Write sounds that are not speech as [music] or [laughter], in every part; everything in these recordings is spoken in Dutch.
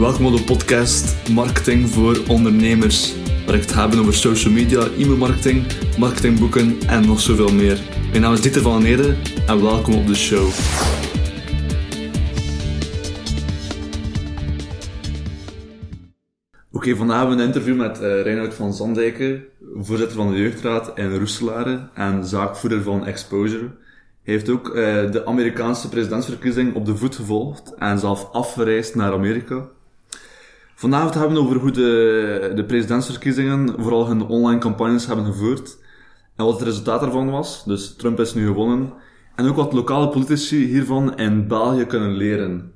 Welkom op de podcast Marketing voor Ondernemers, waar ik het hebben over social media, e-mailmarketing, marketingboeken en nog zoveel meer. Mijn naam is Dieter van Nede en welkom op de show. Oké, vandaag hebben we een interview met uh, Reinoud van Zandijken, voorzitter van de Jeugdraad in Roeselare en zaakvoerder van Exposure. Hij heeft ook uh, de Amerikaanse presidentsverkiezing op de voet gevolgd en zelf afgereisd naar Amerika. Vanavond hebben we over hoe de, de presidentsverkiezingen vooral hun online campagnes hebben gevoerd en wat het resultaat daarvan was. Dus Trump is nu gewonnen. En ook wat lokale politici hiervan in België kunnen leren.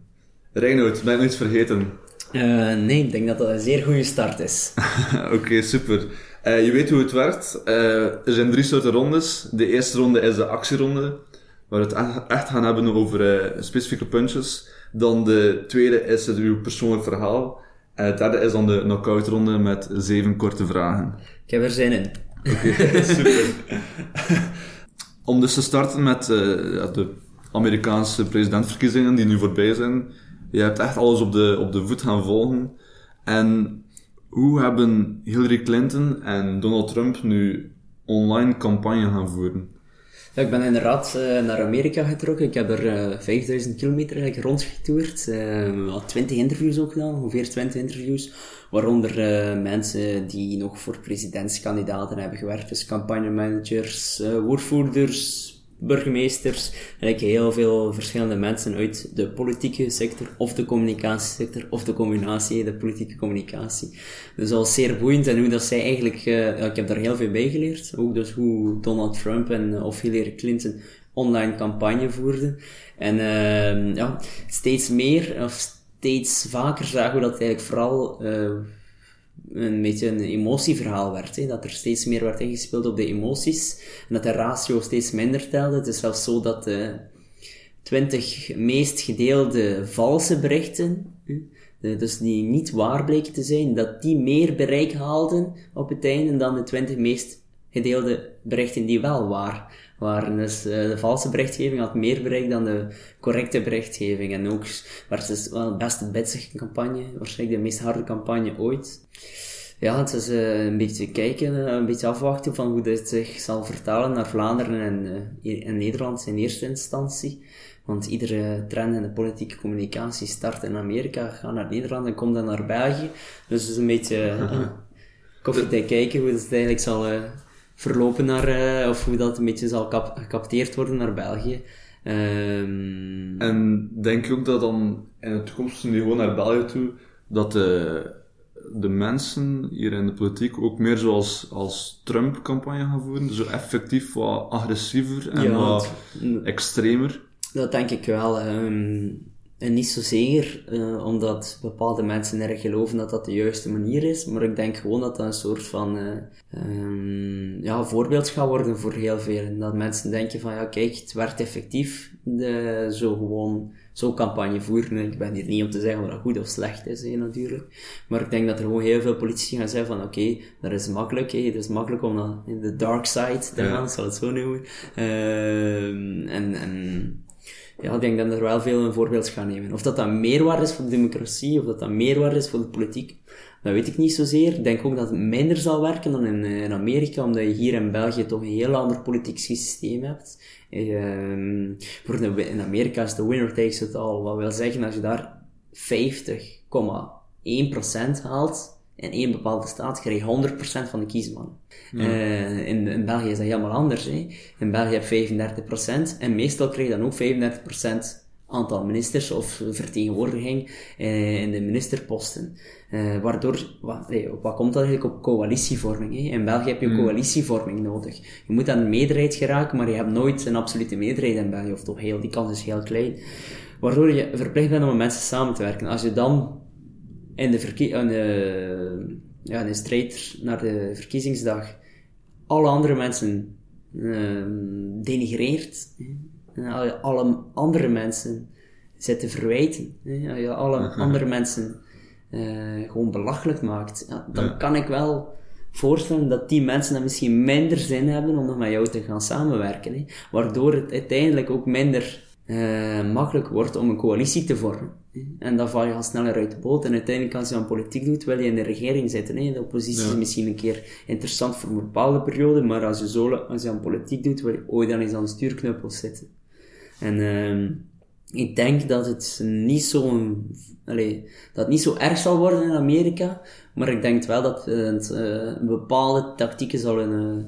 Reinoud, ben je iets vergeten? Uh, nee, ik denk dat dat een zeer goede start is. [laughs] Oké, super. Uh, je weet hoe het werkt. Uh, er zijn drie soorten rondes. De eerste ronde is de actieronde, waar we het echt gaan hebben over specifieke puntjes. Dan de tweede is het uw persoonlijk verhaal. En het derde is dan de knockout ronde met zeven korte vragen. Ik heb er zin in. Oké, [laughs] super. Om dus te starten met de Amerikaanse presidentsverkiezingen die nu voorbij zijn je hebt echt alles op de, op de voet gaan volgen. En hoe hebben Hillary Clinton en Donald Trump nu online campagne gaan voeren? Ik ben inderdaad uh, naar Amerika getrokken. Ik heb er uh, eh, 5000 kilometer eigenlijk rondgetoerd. Uh, al 20 interviews ook gedaan, ongeveer 20 interviews. Waaronder mensen die nog voor presidentskandidaten hebben gewerkt. Dus campagnemanagers, woordvoerders, burgemeesters, eigenlijk heel veel verschillende mensen uit de politieke sector, of de communicatiesector, of de combinatie, de politieke communicatie. Dus was zeer boeiend en hoe dat zij eigenlijk, ja, ik heb daar heel veel bij geleerd. Ook dus hoe Donald Trump en of Hillary Clinton online campagne voerden. En uh, ja, steeds meer, of steeds vaker zagen we dat eigenlijk vooral uh, een beetje een emotieverhaal werd. Hè? Dat er steeds meer werd ingespeeld op de emoties. En dat de ratio steeds minder telde. Het is zelfs zo dat de 20 meest gedeelde valse berichten, dus die niet waar bleken te zijn, dat die meer bereik haalden op het einde dan de 20 meest gedeelde berichten die wel waar waren. Dus uh, de valse berichtgeving had meer bereik dan de correcte berichtgeving. En ook werd het wel best een bitsige campagne, waarschijnlijk de meest harde campagne ooit. Ja, het is uh, een beetje kijken, een beetje afwachten van hoe dit zich zal vertalen naar Vlaanderen en, en Nederland in eerste instantie. Want iedere trend in de politieke communicatie start in Amerika, gaat naar Nederland en komt dan naar België. Dus het is een beetje [laughs] uh, koffietijd kijken hoe het eigenlijk zal verlopen naar, uh, of hoe dat een beetje zal gecapteerd worden naar België. Um... En denk je ook dat dan in de toekomst, nu gewoon naar België toe, dat de, de mensen hier in de politiek ook meer zoals als Trump campagne gaan voeren? Zo effectief wat agressiever en ja, wat extremer? Dat denk ik wel. Um, en niet zozeer uh, omdat bepaalde mensen erg geloven dat dat de juiste manier is, maar ik denk gewoon dat dat een soort van uh, um, ja, voorbeeld gaat worden voor heel veel. Dat mensen denken van ja, kijk, het werkt effectief, de, zo gewoon zo campagne voeren. Ik ben hier niet om te zeggen of dat goed of slecht is, natuurlijk. Maar ik denk dat er gewoon heel veel politici gaan zeggen van oké, okay, dat is makkelijk, het is makkelijk om dan in de dark side te gaan, ja. zal het zo noemen. Uh, en, en ja, ik denk dat er wel veel een voorbeeld gaan nemen. Of dat dat meerwaarde is voor de democratie, of dat dat meerwaarde is voor de politiek, dat weet ik niet zozeer. Ik denk ook dat het minder zal werken dan in, in Amerika, omdat je hier in België toch een heel ander politiek systeem hebt. De, in Amerika is de winner takes it all. Wat wil zeggen, als je daar 50,1% haalt, in één bepaalde staat krijg je 100% van de kiesman. Uh, in, in België is dat helemaal anders. Hè. In België heb je 35% en meestal krijg je dan ook 35% aantal ministers of vertegenwoordiging uh, in de ministerposten. Uh, waardoor, wat, wat komt dat eigenlijk op coalitievorming? Hè? In België heb je een hmm. coalitievorming nodig. Je moet aan een meerderheid geraken, maar je hebt nooit een absolute meerderheid in België, of toch heel, die kans is heel klein. Waardoor je verplicht bent om met mensen samen te werken. Als je dan in de, verkie in de, ja, in de strijd naar de verkiezingsdag alle andere mensen uh, denigreert, hè, alle andere mensen zit te verwijten, hè, je alle andere mensen uh, gewoon belachelijk maakt, ja, dan ja. kan ik wel voorstellen dat die mensen dan misschien minder zin hebben om nog met jou te gaan samenwerken. Hè, waardoor het uiteindelijk ook minder uh, makkelijk wordt om een coalitie te vormen. En dan val je al sneller uit de boot. En uiteindelijk, als je aan politiek doet, wil je in de regering zitten. Hè. De oppositie is misschien een keer interessant voor een bepaalde periode, maar als je, zo, als je aan politiek doet, wil je ooit dan eens aan de stuurknuppel zitten. En uh, ik denk dat het niet zo, allez, dat niet zo erg zal worden in Amerika, maar ik denk wel dat het uh, een bepaalde tactieken zal in,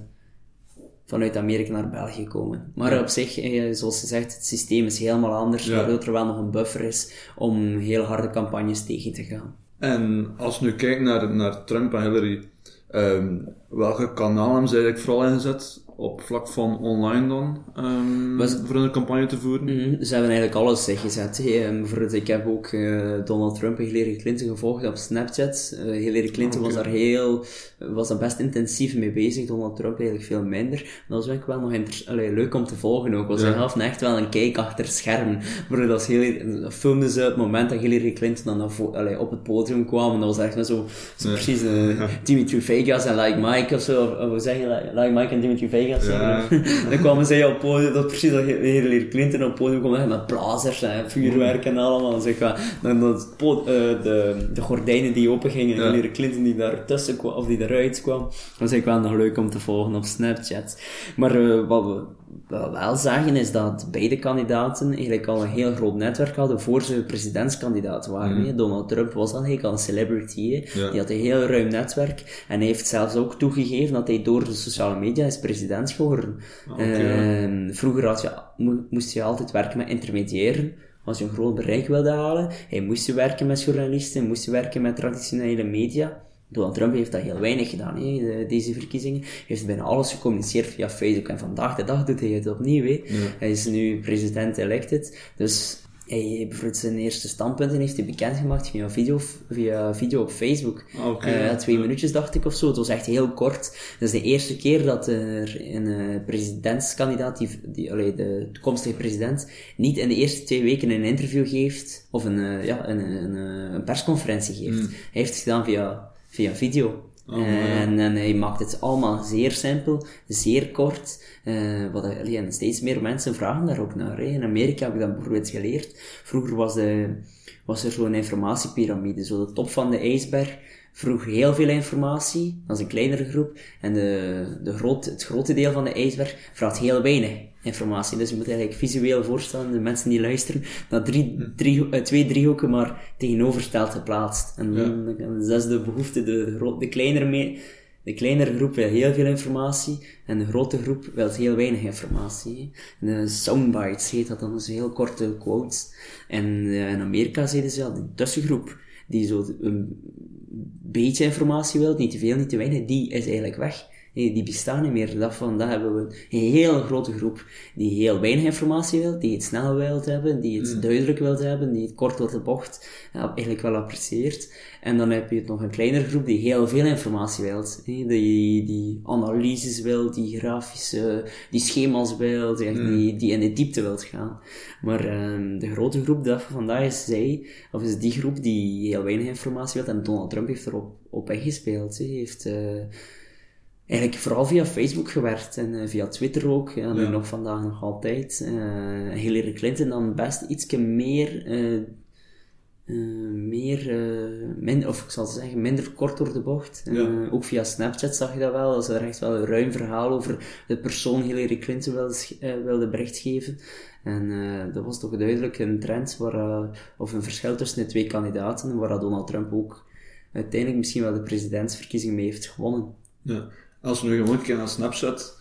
vanuit Amerika naar België komen. Maar op zich, eh, zoals je zegt, het systeem is helemaal anders, ja. waardoor er wel nog een buffer is om heel harde campagnes tegen te gaan. En als je nu kijkt naar, naar Trump en Hillary, um, welke kanalen hebben ze eigenlijk vooral ingezet? Op vlak van online dan, um, Was, voor een campagne te voeren? Mm, ze hebben eigenlijk alles gezet. Hey, bijvoorbeeld, ik heb ook uh, Donald Trump en Hillary Clinton gevolgd op Snapchat. Uh, Hillary Clinton okay. was daar heel, was daar best intensief mee bezig. Donald Trump eigenlijk veel minder. Dat was eigenlijk wel nog allee, leuk om te volgen ook. Was ja. gaf echt wel een kijk achter het scherm. Bijvoorbeeld, als Hillary, filmden ze het moment dat Hillary Clinton dan allee, op het podium kwam. En dat was echt zo, zo ja. precies uh, Dimitri Vegas en Like Mike of zo. Of, of zeg je, like, like Mike en Dimitri Vegas ja. [laughs] dan kwamen zij op podium, dat precies dat Hillary Clinton op podium kwam met blazers en vuurwerk en allemaal. Ik, dan dat uh, de, de gordijnen die open gingen, en Hillary Clinton die daar tussen kwam, of die eruit kwam. Dat is ik wel nog leuk om te volgen op Snapchat. Maar uh, wat we we wel zagen is dat beide kandidaten eigenlijk al een heel groot netwerk hadden voor ze presidentskandidaat waren. Mm. Donald Trump was al eigenlijk al een celebrity. Ja. Die had een heel ruim netwerk. En hij heeft zelfs ook toegegeven dat hij door de sociale media is president geworden. Okay, uh, vroeger had je, moest je altijd werken met intermediairen als je een groot bereik wilde halen. Hij moest werken met journalisten, moest werken met traditionele media. Donald Trump heeft dat heel weinig gedaan, hè, deze verkiezingen. Hij heeft bijna alles gecommuniceerd via Facebook. En vandaag de dag doet hij het opnieuw. Hè. Hij is nu president-elected. Dus hij bijvoorbeeld zijn eerste standpunten heeft hij bekendgemaakt via video, via video op Facebook. Okay, uh, twee minuutjes dacht ik of zo. Het was echt heel kort. Dat is de eerste keer dat er een uh, presidentskandidaat, die, die allee, de toekomstige president, niet in de eerste twee weken een interview geeft, of een, ja, een, een, een, persconferentie geeft. Mm. Hij heeft het gedaan via via video. Oh, en, en, hij maakt het allemaal zeer simpel, zeer kort. Uh, wat, en steeds meer mensen vragen daar ook naar. Hè. In Amerika heb ik dat bijvoorbeeld geleerd. Vroeger was, de, was er zo'n informatiepyramide. Zo de top van de ijsberg vroeg heel veel informatie, dat is een kleinere groep. En de, de groot, het grote deel van de ijsberg vraagt heel weinig informatie. Dus je moet eigenlijk visueel voorstellen, de mensen die luisteren, dat drie, hm. drie, uh, twee driehoeken maar tegenovergesteld geplaatst. En dan de zesde behoefte, de, de, kleinere de kleinere groep wil heel veel informatie en de grote groep wil heel weinig informatie. En de soundbites heet dat dan, dus heel korte quotes. En uh, in Amerika zeiden ze ja, de tussengroep, die zo een beetje informatie wil, niet te veel, niet te weinig, die is eigenlijk weg die bestaan niet meer. Dat van, dat hebben we een hele grote groep die heel weinig informatie wil, die het snel wil hebben, die het mm. duidelijk wil hebben, die het kort door de bocht ja, eigenlijk wel apprecieert. En dan heb je nog een kleinere groep die heel veel informatie wil, die, die analyses wil, die grafische, die schema's wil, die, mm. die, die in de diepte wil gaan. Maar um, de grote groep dat vandaag is zij, of is die groep die heel weinig informatie wil, en Donald Trump heeft erop op ingespeeld. Hij heeft... Uh, eigenlijk vooral via Facebook gewerkt en uh, via Twitter ook. Ja, nu nog vandaag nog altijd. Uh, Hillary Clinton dan best iets meer, uh, meer minder, of ik zal zeggen, minder kort door de bocht. Ja. ook via Snapchat zag je dat wel, dat ze er echt wel een ruim verhaal over de persoon Hillary Clinton wilde, wilde bericht geven. En dat was toch duidelijk een trend, waar, of een verschil tussen de twee kandidaten, waar Donald Trump ook uiteindelijk misschien wel de presidentsverkiezing mee heeft gewonnen. Ja als we nu gewoon kijken naar Snapchat,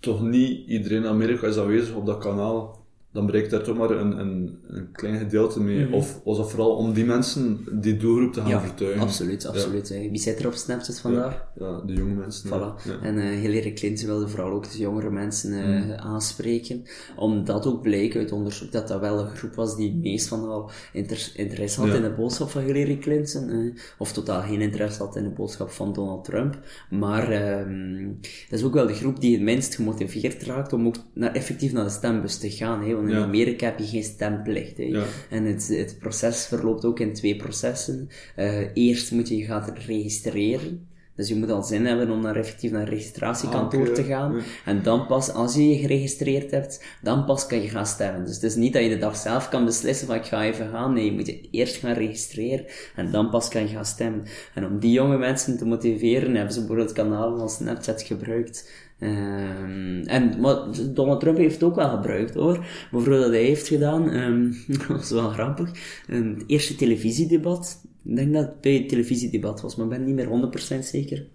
toch niet iedereen in Amerika is aanwezig op dat kanaal dan bereikt daar toch maar een, een, een klein gedeelte mee. Mhm. Of was dat vooral om die mensen, die doelgroep te gaan ja, vertuigen? Absoluut, absoluut. Wie zit er op Snapchat vandaag? Ja, de jonge mensen. Voilà. En uh, Hillary Clinton wilde vooral ook de jongere mensen uh, aanspreken. Omdat ook bleek uit onderzoek dat dat wel een groep was die meest van al inter interesse had in de boodschap van Hillary Clinton. Uh, of totaal geen interesse had in de boodschap van Donald Trump. Maar ehm, dat is ook wel de groep die het minst gemotiveerd raakt om ook naar, effectief naar de stembus te gaan. Hè? In Amerika heb je geen stemplicht. En het, het proces verloopt ook in twee processen. Uh, eerst moet je je gaan registreren. Dus je moet al zin hebben om naar effectief naar een registratiekantoor Ah, te gaan. ja. En dan pas, als je je geregistreerd hebt, dan pas kan je gaan stemmen. Dus het is niet dat je de dag zelf kan beslissen van ik ga even gaan. Nee, je moet je eerst gaan registreren en dan pas kan je gaan stemmen. En om die jonge mensen te motiveren, hebben ze bijvoorbeeld kanalen als Snapchat gebruikt. Ehm, en wat Donald Trump heeft ook wel gebruikt hoor. Bijvoorbeeld wat hij heeft gedaan, [laughs] dat was wel grappig. Het eerste televisiedebat, ik denk dat het bij het televisiedebat was, maar ik ben niet meer 100% zeker.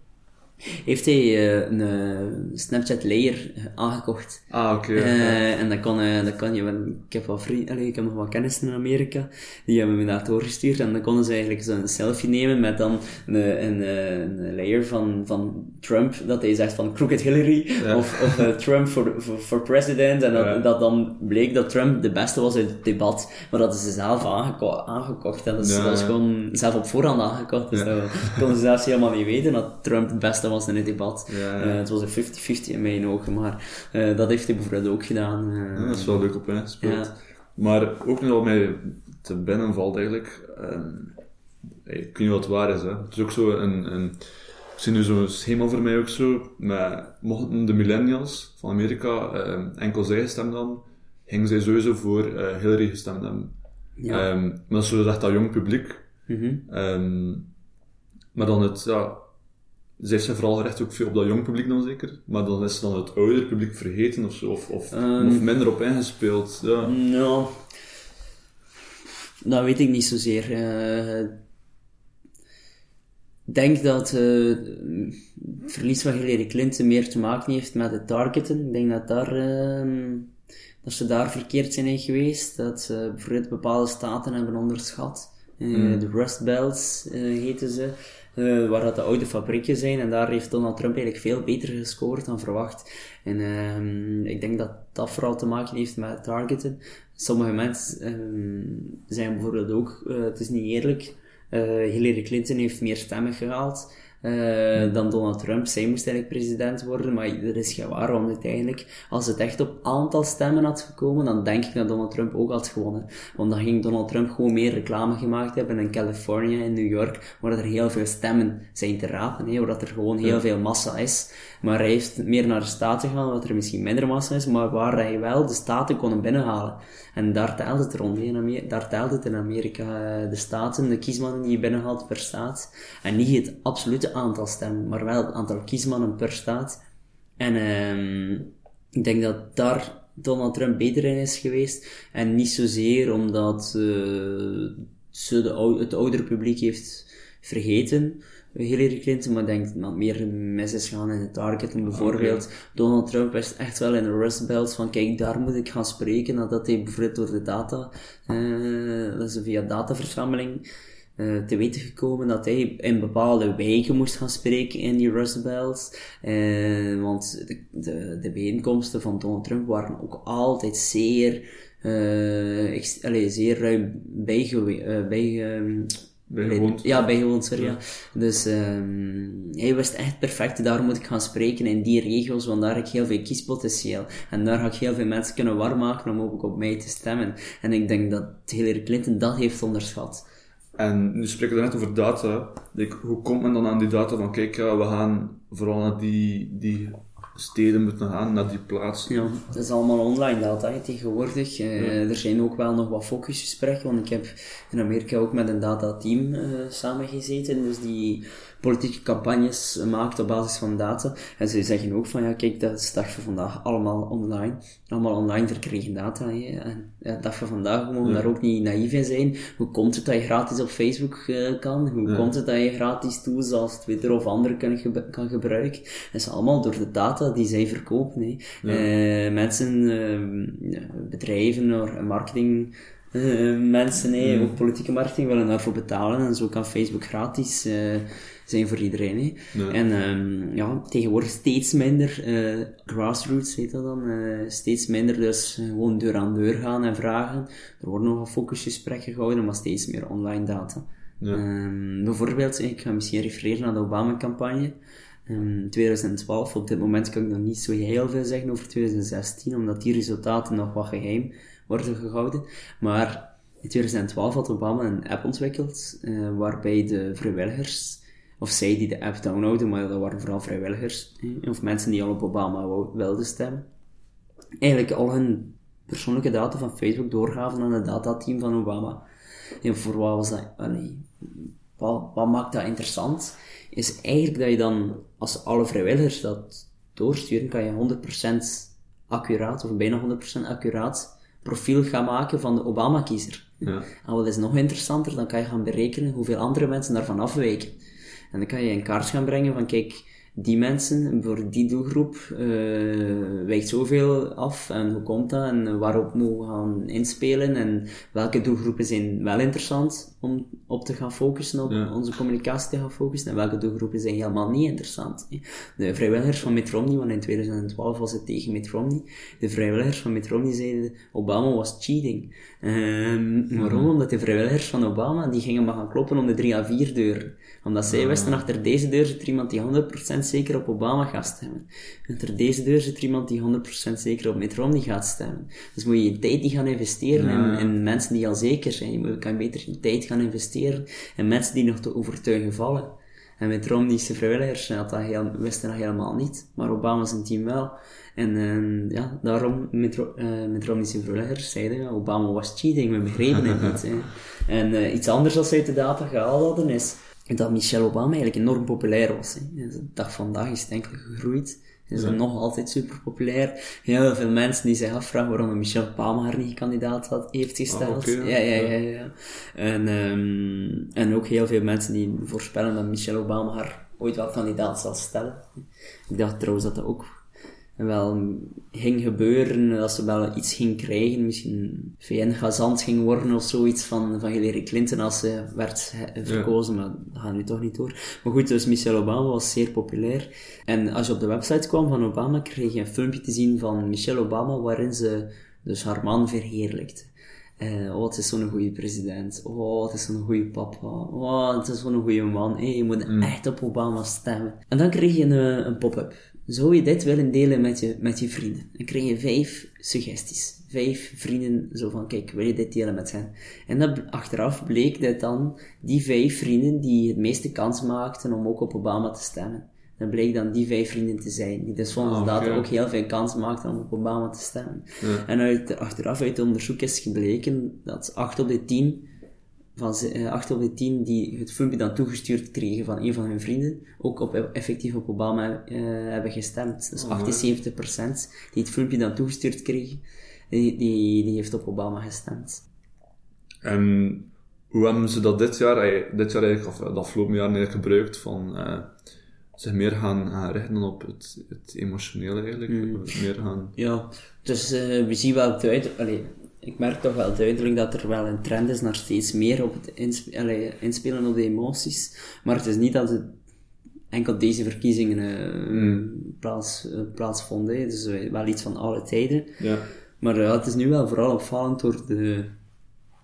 Heeft hij eh, een eh, Snapchat layer eh, aangekocht. Ah, oké. ja. En dat kan, dat kan je, ik heb wat vrienden, ik heb nog wat kennissen in Amerika, die hebben me daar doorgestuurd en dan konden ze eigenlijk zo'n selfie nemen met dan een, een, een layer van, van Trump, dat hij zegt van Crooked Hillary, Ja. of, of Trump voor, voor, president, en dat, Ja. dat dan bleek dat Trump de beste was uit het debat, maar dat is ze zelf aangeko- aangekocht, hè. dat is, dat gewoon zelf op voorhand aangekocht, dus dat konden ze zelfs helemaal niet weten dat Trump het beste was in het debat. Ja, ja. Eh, het was een 50-50 in mijn ogen, maar eh, dat heeft hij bijvoorbeeld ook gedaan. eh. Dat is wel leuk op ingespeeld. Maar ook nog wat mij te binnen valt eigenlijk, ehm, ik weet niet wat het waar is, hè. Het is ook zo een, een ik zie nu zo'n schema voor mij ook zo, met, mochten de millennials van Amerika ehm, enkel zij gestemd hebben, gingen zij sowieso voor eh, Hillary gestemd hebben. Ja. Ehm, maar dat is zo echt dat jong publiek. Mhm. Maar dan het, ja, ze heeft zich vooral gericht ook veel op dat jong publiek dan zeker, maar dan is ze dan het ouder publiek vergeten of zo, of, of, Ehm. of minder op ingespeeld. Ja. Nou, dat weet ik niet zozeer. Eh, Ik denk dat eh, het verlies van Hillary Clinton meer te maken heeft met het targeten. Ik denk dat, daar, ehm, dat ze daar verkeerd zijn in geweest. Dat ze bijvoorbeeld bepaalde staten hebben onderschat. Eh, De Rust Belts heten ze. Eh, waar dat de oude fabrieken zijn. En daar heeft Donald Trump eigenlijk veel beter gescoord dan verwacht. En ehm, ik denk dat dat vooral te maken heeft met targeten. Sommige mensen ehm, zijn bijvoorbeeld ook, eh, het is niet eerlijk, eh, Hillary Clinton heeft meer stemmen gehaald eh, dan Donald Trump. Zij moest eigenlijk president worden, maar er is geen waarom uiteindelijk. Als het echt op aantal stemmen had gekomen, dan denk ik dat Donald Trump ook had gewonnen. Want dan ging Donald Trump gewoon meer reclame gemaakt hebben in Californië, in New York, waar er heel veel stemmen zijn te rapen, hè, waar er gewoon heel veel massa is. Maar hij heeft meer naar de Staten gegaan, waar er misschien minder massa is, maar waar hij wel de Staten kon binnenhalen. En daar telt het rond. In Amer- daar telt het in Amerika. eh, De staten, de kiesmannen die je binnenhaalt per staat. En niet het absolute aantal stemmen, maar wel het aantal kiesmannen per staat. En ehm ik denk dat daar Donald Trump beter in is geweest. En niet zozeer omdat eh, ze de, ou- het oudere publiek heeft vergeten. Hillary Clinton, maar denk dat meer mis is gaan in het targeten. Bijvoorbeeld, Donald Trump is echt wel in de Rust Belt van, kijk, daar moet ik gaan spreken, nadat hij bijvoorbeeld door de data, eh, dat is via dataverzameling, eh, te weten gekomen dat hij in bepaalde wijken moest gaan spreken in die Rust Belt. Eh, want de, de, de bijeenkomsten van Donald Trump waren ook altijd zeer, allee, zeer ruim bijgewe- bijge- Bijgewoond. ja, bijgewoond, sorry. Ja. Dus ehm hij wist echt perfect, daar moet ik gaan spreken in die regio's, want daar heb ik heel veel kiespotentieel. En daar ga ik heel veel mensen kunnen warm maken om ook op mij te stemmen. En ik denk dat Hillary Clinton dat heeft onderschat. En nu spreken we net over data. Like, hoe komt men dan aan die data van, kijk, we gaan vooral naar die, die steden moeten gaan, naar die plaats. Ja, dat is allemaal online data hè, tegenwoordig. Eh, Er zijn ook wel nog wat focusgesprekken, want ik heb in Amerika ook met een datateam eh samengezeten, dus die politieke campagnes maakt op basis van data. En ze zeggen ook van, ja kijk, dat is dag van vandaag allemaal online. Allemaal online verkregen data. Hè. En ja, dag van vandaag, we mogen daar ook niet naïef in zijn. Hoe komt het dat je gratis op Facebook eh, kan? Hoe komt het dat je gratis tools als Twitter of andere kan, kan gebruiken? Dat is allemaal door de data die zij verkopen. Hè. Eh, mensen, ja, bedrijven, marketing... eh, mensen, hè, ook politieke marketing, willen daarvoor betalen en zo kan Facebook gratis eh, zijn voor iedereen. Hè. En ehm, ja, tegenwoordig steeds minder eh, grassroots, heet dat dan, steeds minder dus gewoon deur aan deur gaan en vragen. Er worden nog wat focusgesprekken gehouden, maar steeds meer online data. Ja. Ehm, bijvoorbeeld, ik ga misschien refereren naar de Obama-campagne. Ehm 2012, op dit moment kan ik nog niet zo heel veel zeggen over 2016, omdat die resultaten nog wat geheim worden gehouden. Maar in 2012 had Obama een app ontwikkeld, eh, waarbij de vrijwilligers of zij die de app downloaden, maar dat waren vooral vrijwilligers, of mensen die al op Obama wilden stemmen, eigenlijk al hun persoonlijke data van Facebook doorgaven aan het datateam van Obama. En voor wat was dat? wat, wat maakt dat interessant? Is eigenlijk dat je dan, als alle vrijwilligers dat doorsturen, kan je 100% accuraat, of bijna 100% accuraat, profiel gaan maken van de Obama-kiezer. Ja. En wat is nog interessanter, dan kan je gaan berekenen hoeveel andere mensen daarvan afwijken. En dan kan je in kaart gaan brengen van, kijk, die mensen, voor die doelgroep, uh, wijkt zoveel af en hoe komt dat en waarop moeten we gaan inspelen en welke doelgroepen zijn wel interessant om op te gaan focussen, op onze communicatie te gaan focussen en welke doelgroepen zijn helemaal niet interessant. De vrijwilligers van Mitt Romney, want in 2012 was het tegen Mitt Romney, de vrijwilligers van Mitt Romney zeiden Obama was cheating. Um, waarom? Omdat de vrijwilligers van Obama, die gingen maar gaan kloppen om de drie à vier deuren. Omdat zij wisten, achter deze deur zit er iemand die 100% zeker op Obama gaat stemmen. Achter deze deur zit er iemand die 100% zeker op Mitt Romney gaat stemmen. Dus moet je je tijd niet gaan investeren in, in, mensen die al zeker zijn. Je kan beter je tijd gaan investeren in mensen die nog te overtuigen vallen. En met Romney's vrijwilligers had dat heel, wisten dat helemaal niet. Maar Obama zijn team wel. En uh, ja, daarom met, uh, met Romney's vrijwilligers zeiden Obama was cheating, we begrepen het [laughs] niet. Hè. En uh, iets anders als ze uit de data gehaald hadden is dat Michelle Obama eigenlijk enorm populair was. Hè. De dag vandaag is het enkel gegroeid. Ze is nog altijd super populair. Heel veel mensen die zich afvragen waarom Michelle Obama haar niet kandidaat had, heeft gesteld. Ah, ja, ja, ja, ja. En, um, en ook heel veel mensen die voorspellen dat Michelle Obama haar ooit wel kandidaat zal stellen. Ik dacht trouwens dat dat ook wel ging gebeuren, dat ze wel iets ging krijgen, misschien VN-gazant ging worden of zoiets van, van Hillary Clinton als ze werd verkozen, maar dat gaat nu toch niet door. Maar goed, dus Michelle Obama was zeer populair. En als je op de website kwam van Obama, kreeg je een filmpje te zien van Michelle Obama, waarin ze dus haar man verheerlijkte. Uh, oh, het is zo'n goede president. Oh, het is zo'n goede papa. Oh, het is zo'n goede man. Hey, je moet mm. echt op Obama stemmen. En dan kreeg je een, een pop-up zou je dit willen delen met je, met je vrienden? Dan krijg je vijf suggesties. Vijf vrienden, zo van, kijk, wil je dit delen met hen? En dan, achteraf bleek dat dan die vijf vrienden die het meeste kans maakten om ook op Obama te stemmen. Dan bleek dan die vijf vrienden te zijn, die dus volgens oh, okay. ook heel veel kans maakten om op Obama te stemmen. En uit, achteraf uit het onderzoek is gebleken dat acht op de tien van 8 op de 10 die het filmpje dan toegestuurd kregen van een van hun vrienden, ook op, effectief op Obama uh, hebben gestemd. Dus oh, 78% die het filmpje dan toegestuurd kregen, die, die, die heeft op Obama gestemd. En hoe hebben ze dat dit jaar, dit jaar eigenlijk, of dat afgelopen jaar eigenlijk gebruikt van uh, zich meer gaan, gaan richten op het, het emotionele eigenlijk? Mm. Meer gaan... Ja, dus uh, we zien wel uit, allee, ik merk toch wel duidelijk dat er wel een trend is naar steeds meer op het inspelen op de emoties. Maar het is niet dat het enkel deze verkiezingen uh, plaats, uh, plaatsvonden. Het is wel iets van alle tijden. Ja. Maar het is nu wel vooral opvallend door de,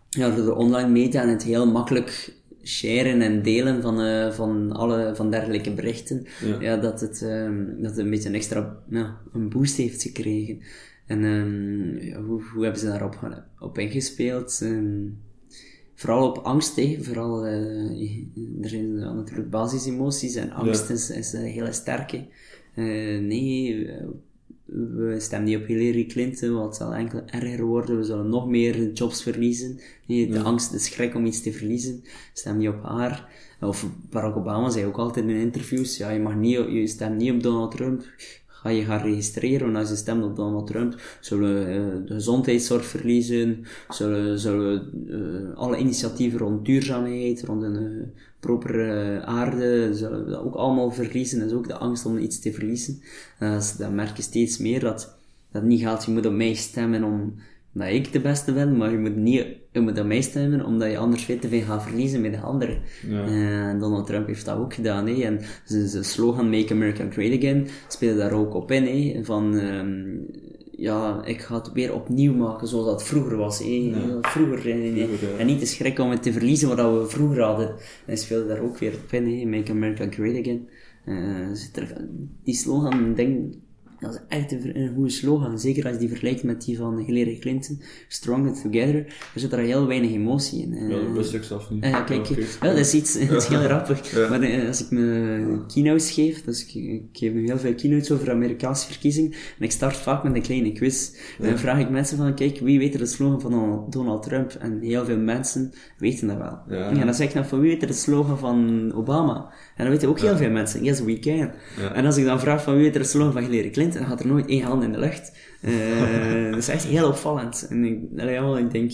ja, door de online media en het heel makkelijk sharen en delen van, van alle van dergelijke berichten, ja. ja dat, het, uh, dat het een beetje een extra ja, een boost heeft gekregen. En um, hoe, hoe, hebben ze daarop op ingespeeld? Um, vooral op angst, hè. vooral, uh, er zijn natuurlijk basisemoties en angst is, is een hele sterke. Uh, nee, we stemmen niet op Hillary Clinton, want het zal enkel erger worden, we zullen nog meer jobs verliezen. Nee, de angst, de schrik om iets te verliezen, stem niet op haar. Of Barack Obama zei ook altijd in interviews, ja, je mag niet, je stemt niet op Donald Trump, ga je gaan registreren, als je stemt op Donald Trump, zullen we uh, de gezondheidszorg verliezen, zullen, zullen uh, alle initiatieven rond duurzaamheid, rond een uh, propere aarde, zullen we dat ook allemaal verliezen. Dat is ook de angst om iets te verliezen. dan merk je steeds meer dat dat niet gaat, je moet op mij stemmen om dat ik de beste ben, maar je moet niet je moet aan mij stemmen, omdat je anders veel te veel gaat verliezen met de anderen. Ja. Uh, Donald Trump heeft dat ook gedaan, hè. En zijn slogan Make America Great Again speelde daar ook op in, hè. Van, um, ja, ik ga het weer opnieuw maken zoals dat vroeger was. Ja. Vroeger, En niet te schrikken om het te verliezen wat we vroeger hadden. Hij speelde daar ook weer op in. Make America Great Again. Uh, die slogan, denk Dat is echt een, een goede slogan. Zeker als je die vergelijkt met die van Hillary Clinton. Stronger Together. Er zit er heel weinig emotie in. Ja, dat wist ik zelf niet. Uh, kijk, Ja, ja, dat is iets [laughs] dat is heel grappig. Ja. Maar eh, als ik me keynotes geef, dus ik, ik geef nu heel veel keynotes over Amerikaanse verkiezingen, en ik start vaak met een kleine quiz. En dan vraag ik mensen van, kijk, wie weet er de slogan van Donald- Trump? En heel veel mensen weten dat wel. Ja. En dan zeg ik dan van, wie weet er de slogan van Obama? En dan weten ook heel veel mensen, yes, we can. Ja. En als ik dan vraag van, wie weet er de slogan van Hillary Clinton, dan gaat er nooit één hand in de lucht. Eh, [laughs] dat is echt heel opvallend. En ik, allee, ik denk,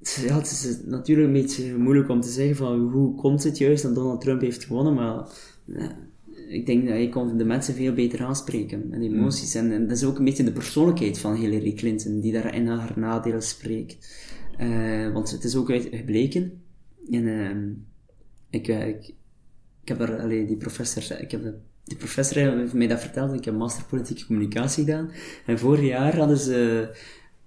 ja, het is natuurlijk een beetje moeilijk om te zeggen van hoe komt het juist dat Donald Trump heeft gewonnen, maar ja, ik denk dat hij kon de mensen veel beter aanspreken en emoties. En, en dat is ook een beetje de persoonlijkheid van Hillary Clinton die daar in haar nadeel spreekt. Eh, want het is ook gebleken. En ehm, ik, eh, ik, ik heb daar, allee, die professor, ik heb de, die professor heeft mij dat verteld, ik heb master politieke communicatie gedaan. En vorig jaar hadden ze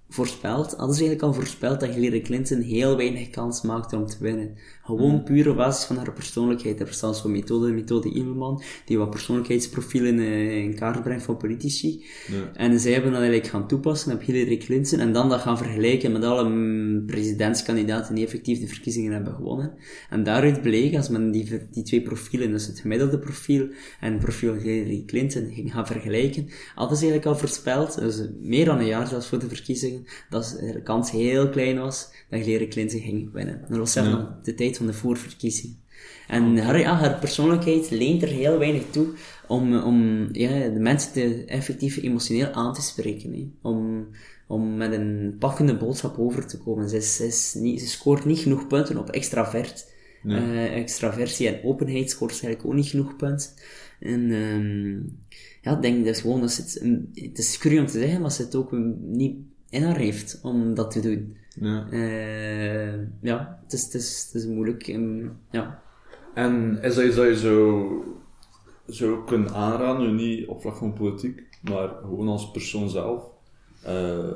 voorspeld, hadden ze eigenlijk al voorspeld dat Hillary Clinton heel weinig kans maakte om te winnen. Gewoon puur op basis van haar persoonlijkheid. Er bestaat zo'n methode, methode Immelman, die wat persoonlijkheidsprofielen eh, in kaart brengt van politici. En zij hebben dat eigenlijk gaan toepassen op Hillary Clinton en dan dat gaan vergelijken met alle mm, presidentskandidaten die effectief de verkiezingen hebben gewonnen. En daaruit bleek, als men die, die twee profielen, dus het gemiddelde profiel en het profiel Hillary Clinton, ging gaan vergelijken, hadden ze eigenlijk al voorspeld, dus meer dan een jaar zelfs voor de verkiezingen, dat de kans heel klein was dat Hillary Clinton ging winnen. Dat was zelfs Ja. nog de tijd van de voorverkiezingen. En haar, ja, haar persoonlijkheid leent er heel weinig toe om, om ja, de mensen te, effectief emotioneel aan te spreken. Hè. Om, om met een pakkende boodschap over te komen. Ze, is, ze, is niet, ze scoort niet genoeg punten op extravert. Eh, extraversie en openheid scoort ze eigenlijk ook niet genoeg punten. En ehm, ja, ik denk dus gewoon dat ze het, het is cru om te zeggen, maar ze het ook niet in haar heeft om dat te doen. Ja. Eh, ja, het is, het is, het is moeilijk. ja. En is dat iets dat je zo, zou kunnen aanraden, nu niet op vlak van politiek, maar gewoon als persoon zelf, eh,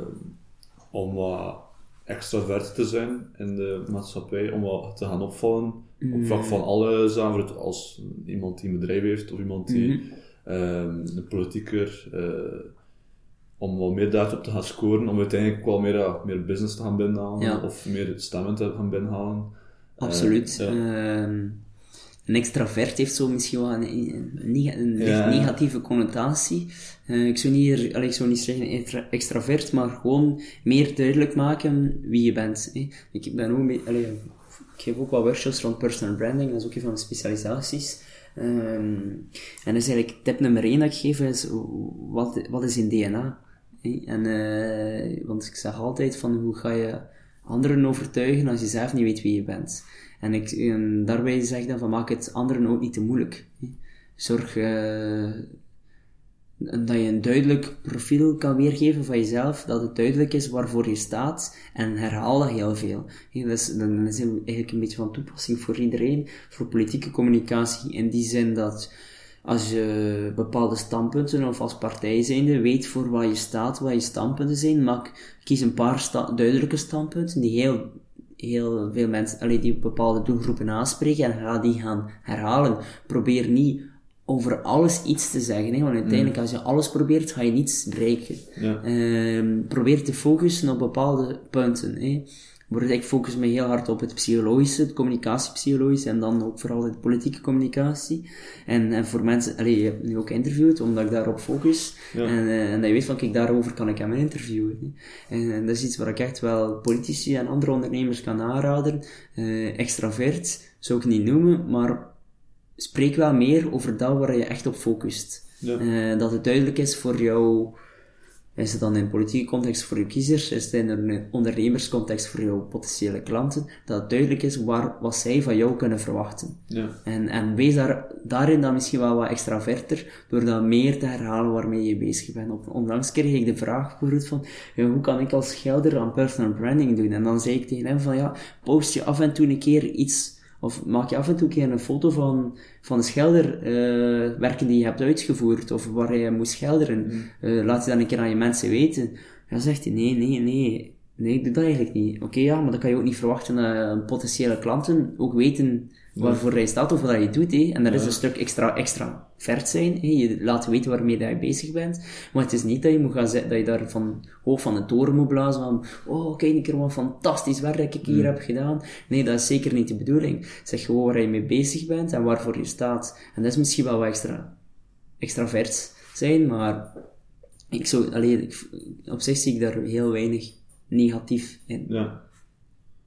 om wat extravert te zijn in de maatschappij, om wat te gaan opvallen op vlak van alle zaken, als iemand die een bedrijf heeft of iemand die ehm, een politieker, eh, om wat meer daarop te gaan scoren, om uiteindelijk wel meer, ja, meer business te gaan binnenhalen Ja. of meer stemmen te gaan binnenhalen. Absoluut. Eh, ja. Ehm, een extravert heeft zo misschien wel een, negatieve connotatie. Eh, ik, zou niet, allee, ik zou niet zeggen extra- extravert, maar gewoon meer duidelijk maken wie je bent. Hè. Ik ben ook allee, ik geef ook wat workshops rond personal branding, dat is ook een van mijn specialisaties. Ehm, en dus eigenlijk tip nummer één dat ik geef is, wat, wat is in DNA? En, eh, want ik zeg altijd van, hoe ga je anderen overtuigen als je zelf niet weet wie je bent? En, ik, daarbij zeg ik dan van, maak het anderen ook niet te moeilijk. Zorg eh, dat je een duidelijk profiel kan weergeven van jezelf, dat het duidelijk is waarvoor je staat, en herhaal dat heel veel. Hè, Dat is, is eigenlijk een beetje van toepassing voor iedereen, voor politieke communicatie, in die zin dat als je bepaalde standpunten of als partij zijnde weet voor waar je staat, wat je standpunten zijn, maak, kies een paar sta- duidelijke standpunten die heel, heel veel mensen, allee, die bepaalde doelgroepen aanspreken en ga die gaan herhalen. Probeer niet over alles iets te zeggen, hè, want uiteindelijk als je alles probeert, ga je niets bereiken. Ja. Ehm, probeer te focussen op bepaalde punten. Hè. Bijvoorbeeld, ik focus me heel hard op het psychologische, het communicatiepsychologische en dan ook vooral de politieke communicatie. En, en voor mensen, allee, je hebt nu ook interviewd, omdat ik daarop focus. Ja. En, eh, en dat je weet van, kijk, daarover kan ik hem interviewen. En, en dat is iets waar ik echt wel politici en andere ondernemers kan aanraden. Eh, extravert zou ik niet noemen, maar spreek wel meer over dat waar je echt op focust. Ja. Eh, dat het duidelijk is voor jou, is het dan in politieke context voor je kiezers, is het in een ondernemerscontext voor jouw potentiële klanten, dat het duidelijk is waar, wat zij van jou kunnen verwachten. Ja. En, en wees daar, daarin dan misschien wel wat extraverter, door dat meer te herhalen waarmee je bezig bent. Op, onlangs kreeg ik de vraag bijvoorbeeld van, ja, hoe kan ik als gelder aan personal branding doen? En dan zei ik tegen hem van, ja, post je af en toe een keer iets, of maak je af en toe een keer een foto van, van de schilderwerken die je hebt uitgevoerd, of waar je moest schilderen. Eh, laat je dan een keer aan je mensen weten. Dan zegt hij, nee, nee, nee, Nee, ik doe dat eigenlijk niet. Oké, ja, maar dan kan je ook niet verwachten dat potentiële klanten ook weten waarvoor hij staat of wat hij doet. Hè. En dat is een stuk extra, extra vert zijn. Hè. Je laat weten waarmee dat je bezig bent. Maar het is niet dat je moet gaan zeggen, dat je daar van hoog van de toren moet blazen van, oh, kijk een keer wat fantastisch werk dat ik hier heb gedaan. Nee, dat is zeker niet de bedoeling. Zeg gewoon waar je mee bezig bent en waarvoor je staat. En dat is misschien wel wat extra, extra vert zijn, maar ik zou, alleen, op zich zie ik daar heel weinig negatief in. Ja.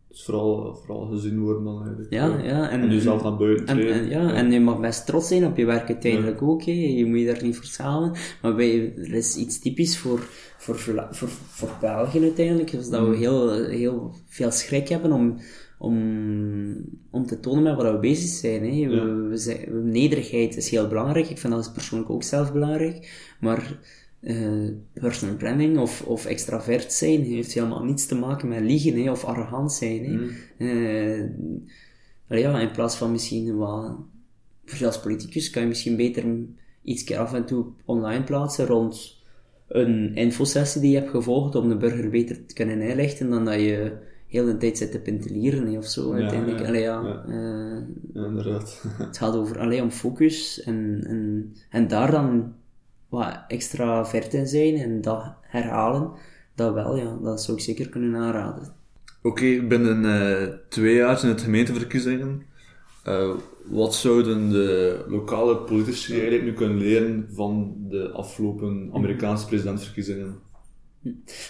Dus vooral, vooral gezien worden dan eigenlijk. Ja, ja. En, En jezelf naar buiten en, treden. en, ja, en je mag best trots zijn op je werk uiteindelijk ook. Hè. Je moet je daar niet voor schamen. Maar bij, er is iets typisch voor, voor, voor, voor België uiteindelijk. Dus dat we heel, heel veel schrik hebben om, om, om te tonen met wat we bezig zijn. Hè. We, we zijn nederigheid is heel belangrijk. Ik vind dat persoonlijk ook zelf belangrijk. Maar eh, personal branding of, of extravert zijn heeft helemaal niets te maken met liegen hè, of arrogant zijn. Hè. Allee, ja, in plaats van misschien wat, voor als politicus kan je misschien beter iets keer af en toe online plaatsen rond een infosessie die je hebt gevolgd om de burger beter te kunnen inlichten dan dat je heel de tijd zit te pentelieren hè, of zo. uiteindelijk, ja, allee, ja, ja. eh, Ja, inderdaad. [laughs] het gaat over alleen om focus en, en, en daar dan wat extra vert in zijn en dat herhalen, dat wel, ja, dat zou ik zeker kunnen aanraden. Oké, binnen eh, twee jaar in het gemeenteverkiezingen, eh, wat zouden de lokale politici eigenlijk nu kunnen leren van de afgelopen Amerikaanse presidentsverkiezingen?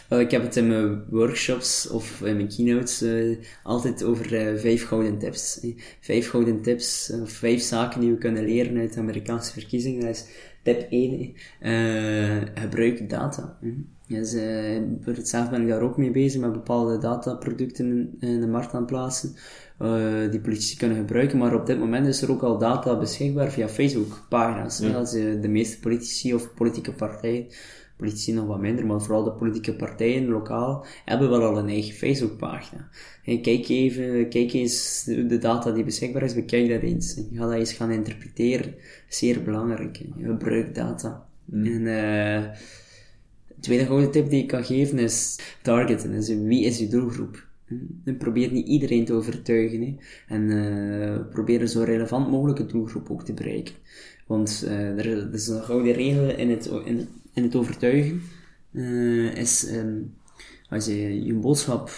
Wel, ik heb het in mijn workshops of in mijn keynotes eh, altijd over vijf gouden tips. Vijf gouden tips, of vijf zaken die we kunnen leren uit de Amerikaanse verkiezingen. Dat is tip 1, eh, gebruik data. hm. Dus, eh, voor het zelf ben ik daar ook mee bezig met bepaalde dataproducten in, de markt aan plaatsen, eh, die politici kunnen gebruiken. Maar op dit moment is er ook al data beschikbaar via Facebook-pagina's. hè. Als de meeste politici of politieke partijen politici nog wat minder, maar vooral de politieke partijen lokaal hebben wel al een eigen Facebookpagina. En kijk even, kijk eens de data die beschikbaar is, bekijk dat eens. En ga dat eens gaan interpreteren. Zeer belangrijk. Gebruik data. En eh de tweede gouden tip die ik kan geven is targeten. Dus wie is je doelgroep? En probeer niet iedereen te overtuigen. Hè. En eh probeer een zo relevant mogelijke doelgroep ook te bereiken. Want eh er, er is een gouden regel in het, in, in het overtuigen. eh, is ehm, als je je boodschap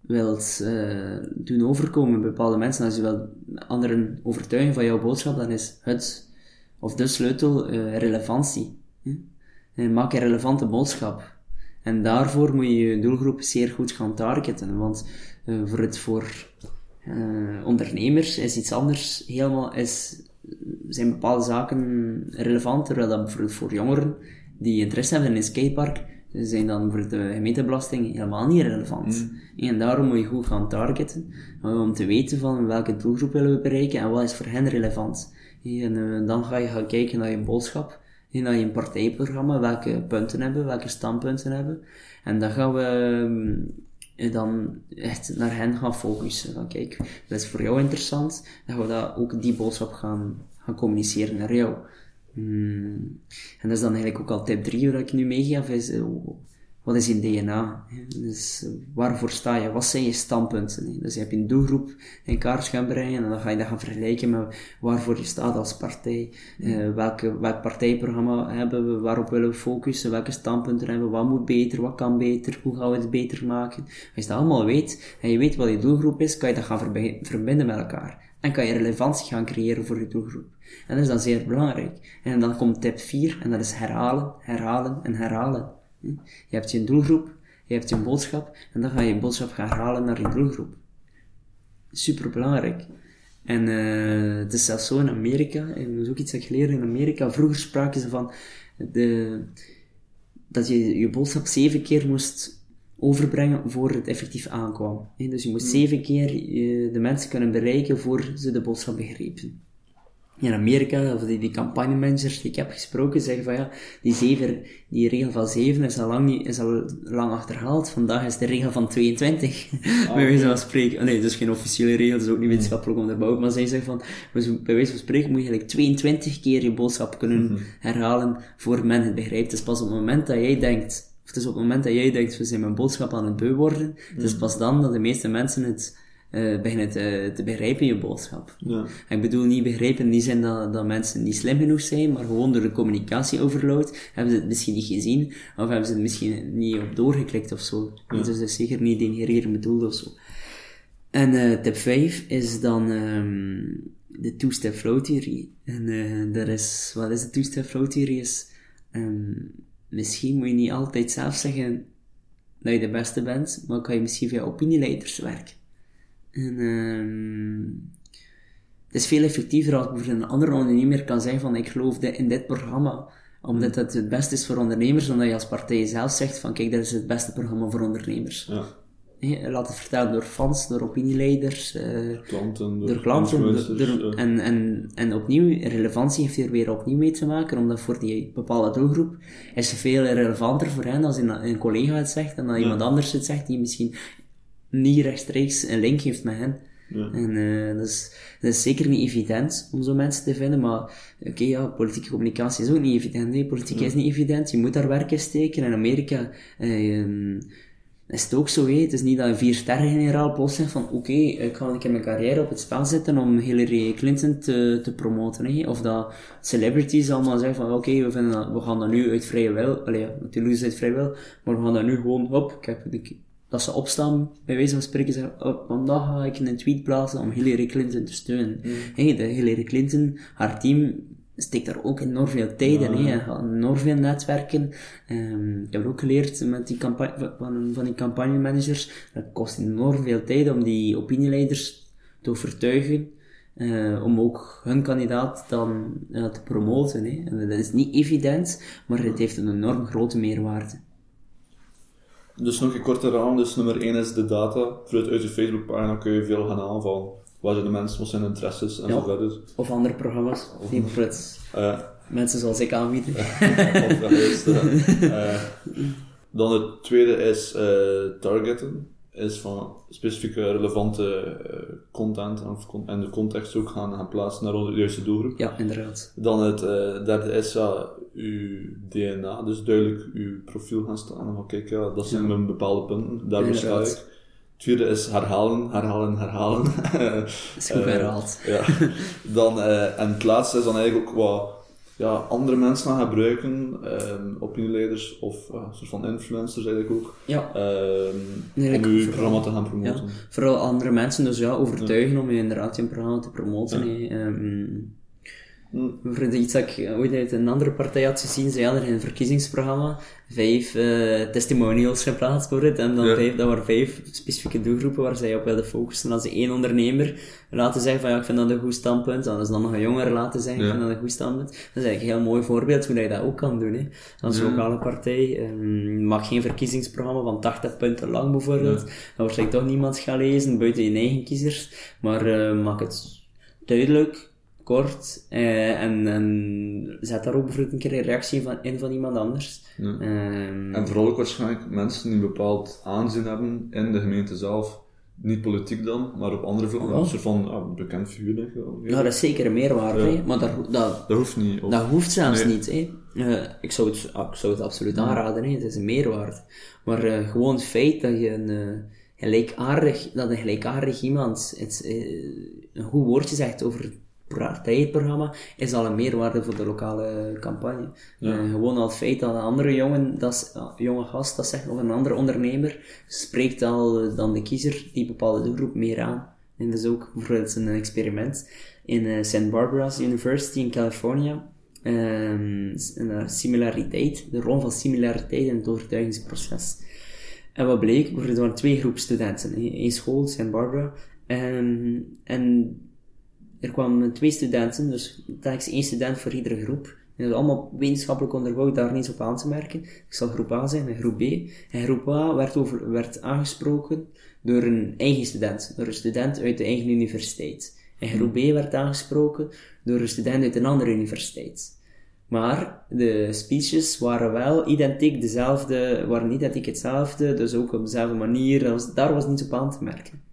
wilt eh, doen overkomen bij bepaalde mensen, als je wilt anderen overtuigen van jouw boodschap, dan is het of de sleutel eh, relevantie. Maak een relevante boodschap. En daarvoor moet je je doelgroep zeer goed gaan targeten, want voor het voor ondernemers is iets anders helemaal, is, zijn bepaalde zaken relevant, terwijl dat bijvoorbeeld voor jongeren die interesse hebben in een skatepark, zijn dan voor de gemeentebelasting helemaal niet relevant. En daarom moet je goed gaan targeten, eh, om te weten van welke doelgroep willen we bereiken en wat is voor hen relevant. En eh, dan ga je gaan kijken naar je boodschap, naar je partijprogramma, welke punten hebben, we, welke standpunten hebben. En dan gaan we eh, dan echt naar hen gaan focussen. Van kijk, dat is voor jou interessant, dan gaan we dat, ook die boodschap gaan, gaan communiceren naar jou. Hmm. En dat is dan eigenlijk ook al tip 3 wat ik nu meegeef, is wat is je DNA? Dus eh, waarvoor sta je? Wat zijn je standpunten? Dus je hebt een doelgroep in kaart gaan brengen en dan ga je dat gaan vergelijken met waarvoor je staat als partij. Eh, welke, welk partijprogramma hebben we? Waarop willen we focussen? Welke standpunten hebben we? Wat moet beter? Wat kan beter? Hoe gaan we het beter maken? Als je dat allemaal weet en je weet wat je doelgroep is, kan je dat gaan verbi- verbinden met elkaar. En kan je relevantie gaan creëren voor je doelgroep. En dat is dan zeer belangrijk. En dan komt tip 4 en dat is herhalen, herhalen en herhalen. Je hebt je doelgroep, je hebt je boodschap en dan ga je je boodschap gaan herhalen naar je doelgroep. Super belangrijk. En eh het is zelfs zo in Amerika, en dat is ook iets dat ik geleerd in Amerika. Vroeger spraken ze van de, dat je je boodschap zeven keer moest overbrengen voor het effectief aankwam. Dus je moest zeven keer eh, de mensen kunnen bereiken voor ze de boodschap begrepen in Amerika, of die, die campagnemanagers die ik heb gesproken, zeggen van ja, die, zeven, die regel van 7 is al lang, niet, is al lang achterhaald. Vandaag is de regel van 22, [laughs] bij wijze van spreken. Oh, nee, dat is geen officiële regel, dat is ook niet wetenschappelijk onderbouwd, maar zij zeggen van, dus bij wijze van spreken moet je eigenlijk 22 keer je boodschap kunnen herhalen voor men het begrijpt. Dus pas op het moment dat jij denkt, of het is op het moment dat jij denkt, we zijn mijn boodschap aan het beu worden, het is pas dan dat de meeste mensen het uh, beginnen te, te begrijpen, je boodschap. Ja. Ik bedoel niet begrijpen in die zin dat, dat mensen niet slim genoeg zijn, maar gewoon door de communicatieoverload hebben ze het misschien niet gezien, of hebben ze het misschien niet op doorgeklikt of zo. Ja. Dus dat is zeker niet denigreren bedoeld of zo. En uh, tip 5 is dan um, de two-step flow theorie. En uh, dat is, wat is de two-step flow theorie? Is, um, misschien moet je niet altijd zelf zeggen dat je de beste bent, maar kan je misschien via opinieleiders werken. En um, het is veel effectiever als je een andere ondernemer kan zeggen van ik geloof in dit programma, omdat het het beste is voor ondernemers, dan dat je als partij zelf zegt van kijk, dat is het beste programma voor ondernemers. Ja. He, laat het vertellen door fans, door opinieleiders, uh, klanten, door, door klanten, door, door, ja. en, en, en opnieuw, relevantie heeft hier weer opnieuw mee te maken, omdat voor die bepaalde doelgroep is het veel relevanter voor hen als een, een collega het zegt, en dat ja. iemand anders het zegt, die misschien niet rechtstreeks een link heeft met hen. Ja. En uh, dat, is, dat is zeker niet evident om zo mensen te vinden, maar oké, okay, ja, politieke communicatie is ook niet evident. Nee, politiek Ja. is niet evident, je moet daar werk in steken. In Amerika uh, is het ook zo, hé. het is niet dat een vier-sterren-generaal plots zegt van oké, okay, ik ga een keer mijn carrière op het spel zetten om Hillary Clinton te, te promoten. Of dat celebrities allemaal zeggen van oké, okay, we, vinden dat- we gaan dat nu uit vrije wil, allee, natuurlijk is het uit vrije wil, maar we gaan dat nu gewoon, hop, ik heb de, dat ze opstaan, bij wijze van spreken, zeggen, oh, vandaag ga ik een tweet plaatsen om Hillary Clinton te steunen. Hey, de Hillary Clinton, haar team, steekt daar ook enorm veel tijd in, hè. enorm veel netwerken. Ehm, ik heb ook geleerd met die campagne, van, van die campagnemanagers, dat kost enorm veel tijd om die opinieleiders te overtuigen, eh, om ook hun kandidaat dan eh, te promoten. Hè. En dat is niet evident, maar het heeft een enorm grote meerwaarde. Dus nog een korte raam. Dus nummer 1 is de data. Vanuit uit je Facebookpagina kun je veel gaan aanvallen. Waar zijn de mensen, wat zijn de interesses en Ja. zo verder. Of andere programma's, die bijvoorbeeld Eh, mensen zoals ik aanbieden. [laughs] of eh, [laughs] eh, dan het tweede is eh, targeten. Is van specifieke relevante eh, content en, en de context ook gaan, gaan plaatsen naar de juiste doelgroep. Ja, inderdaad. Dan het eh, derde is ja, uw DNA, dus duidelijk uw profiel gaan staan. En van kijk, ja, dat zijn mijn bepaalde punten, daar sta ik. Het vierde is herhalen, herhalen, herhalen. Dat [laughs] is goed Eh, herhaald. ja. Dan, en het laatste is dan eigenlijk ook wat ja, andere mensen gaan gebruiken, ehm opinieleiders of een soort van influencers eigenlijk ook, Ja, ehm, Nee, om uw vooral- programma te gaan ja. promoten. Vooral andere mensen dus ja, overtuigen om je inderdaad je programma te promoten. Ja. Iets dat ik ooit uit een andere partij had gezien, ze hadden in een verkiezingsprogramma vijf eh, testimonials geplaatst voor het. En dan Ja. vijf, dat waren vijf specifieke doelgroepen waar zij op wilden focussen. Als ze één ondernemer laten zeggen van ja, ik vind dat een goed standpunt, dan is dan nog een jongere laten zeggen, ik Ja. vind dat een goed standpunt. Dat is eigenlijk een heel mooi voorbeeld hoe je dat ook kan doen. Hè. Als Ja. lokale partij ehm, mag geen verkiezingsprogramma van 80 punten lang bijvoorbeeld. Dan waarschijnlijk toch niemand gaan lezen, buiten je eigen kiezers. Maar eh, maak het duidelijk, kort, eh, en, en zet daar ook bijvoorbeeld een keer een reactie van, in van iemand anders. Ja. Ehm, En vooral ook waarschijnlijk mensen die een bepaald aanzien hebben in de gemeente zelf. Niet politiek dan, maar op andere vlakken. Oh. Een soort van bekend figuur, denk ik wel. ja, dat is zeker een meerwaarde, Ja. maar dat, dat, Dat hoeft niet. Of, dat hoeft zelfs Nee. niet. Hè. Eh, ik, zou het, ah, ik zou het absoluut aanraden, hè. het is een meerwaarde. Maar eh, gewoon het feit dat je een, gelijkaardig, dat een gelijkaardig iemand het, een goed woordje zegt over partijprogramma, is al een meerwaarde voor de lokale campagne. Ja. Eh, gewoon al het feit dat een andere jongen, dat jonge gast, dat zegt, of een andere ondernemer, spreekt al dan de kiezer die bepaalde doelgroep meer aan. En dat is ook bijvoorbeeld een experiment in eh, St. Barbara's University in California. Ehm, een eh, similariteit, de rol van similariteit in het overtuigingsproces. En wat bleek, er waren twee groepen studenten. Eén school, St. Barbara. En, en er kwamen twee studenten, dus telkens één student voor iedere groep. En dat allemaal wetenschappelijk onderbouwd, daar niets op aan te merken. Ik zal groep A zijn en groep B. En groep A werd, over, werd aangesproken door een eigen student, door een student uit de eigen universiteit. En groep B werd aangesproken door een student uit een andere universiteit. Maar de speeches waren wel identiek dezelfde, waren identiek hetzelfde, dus ook op dezelfde manier, daar was niets op aan te merken.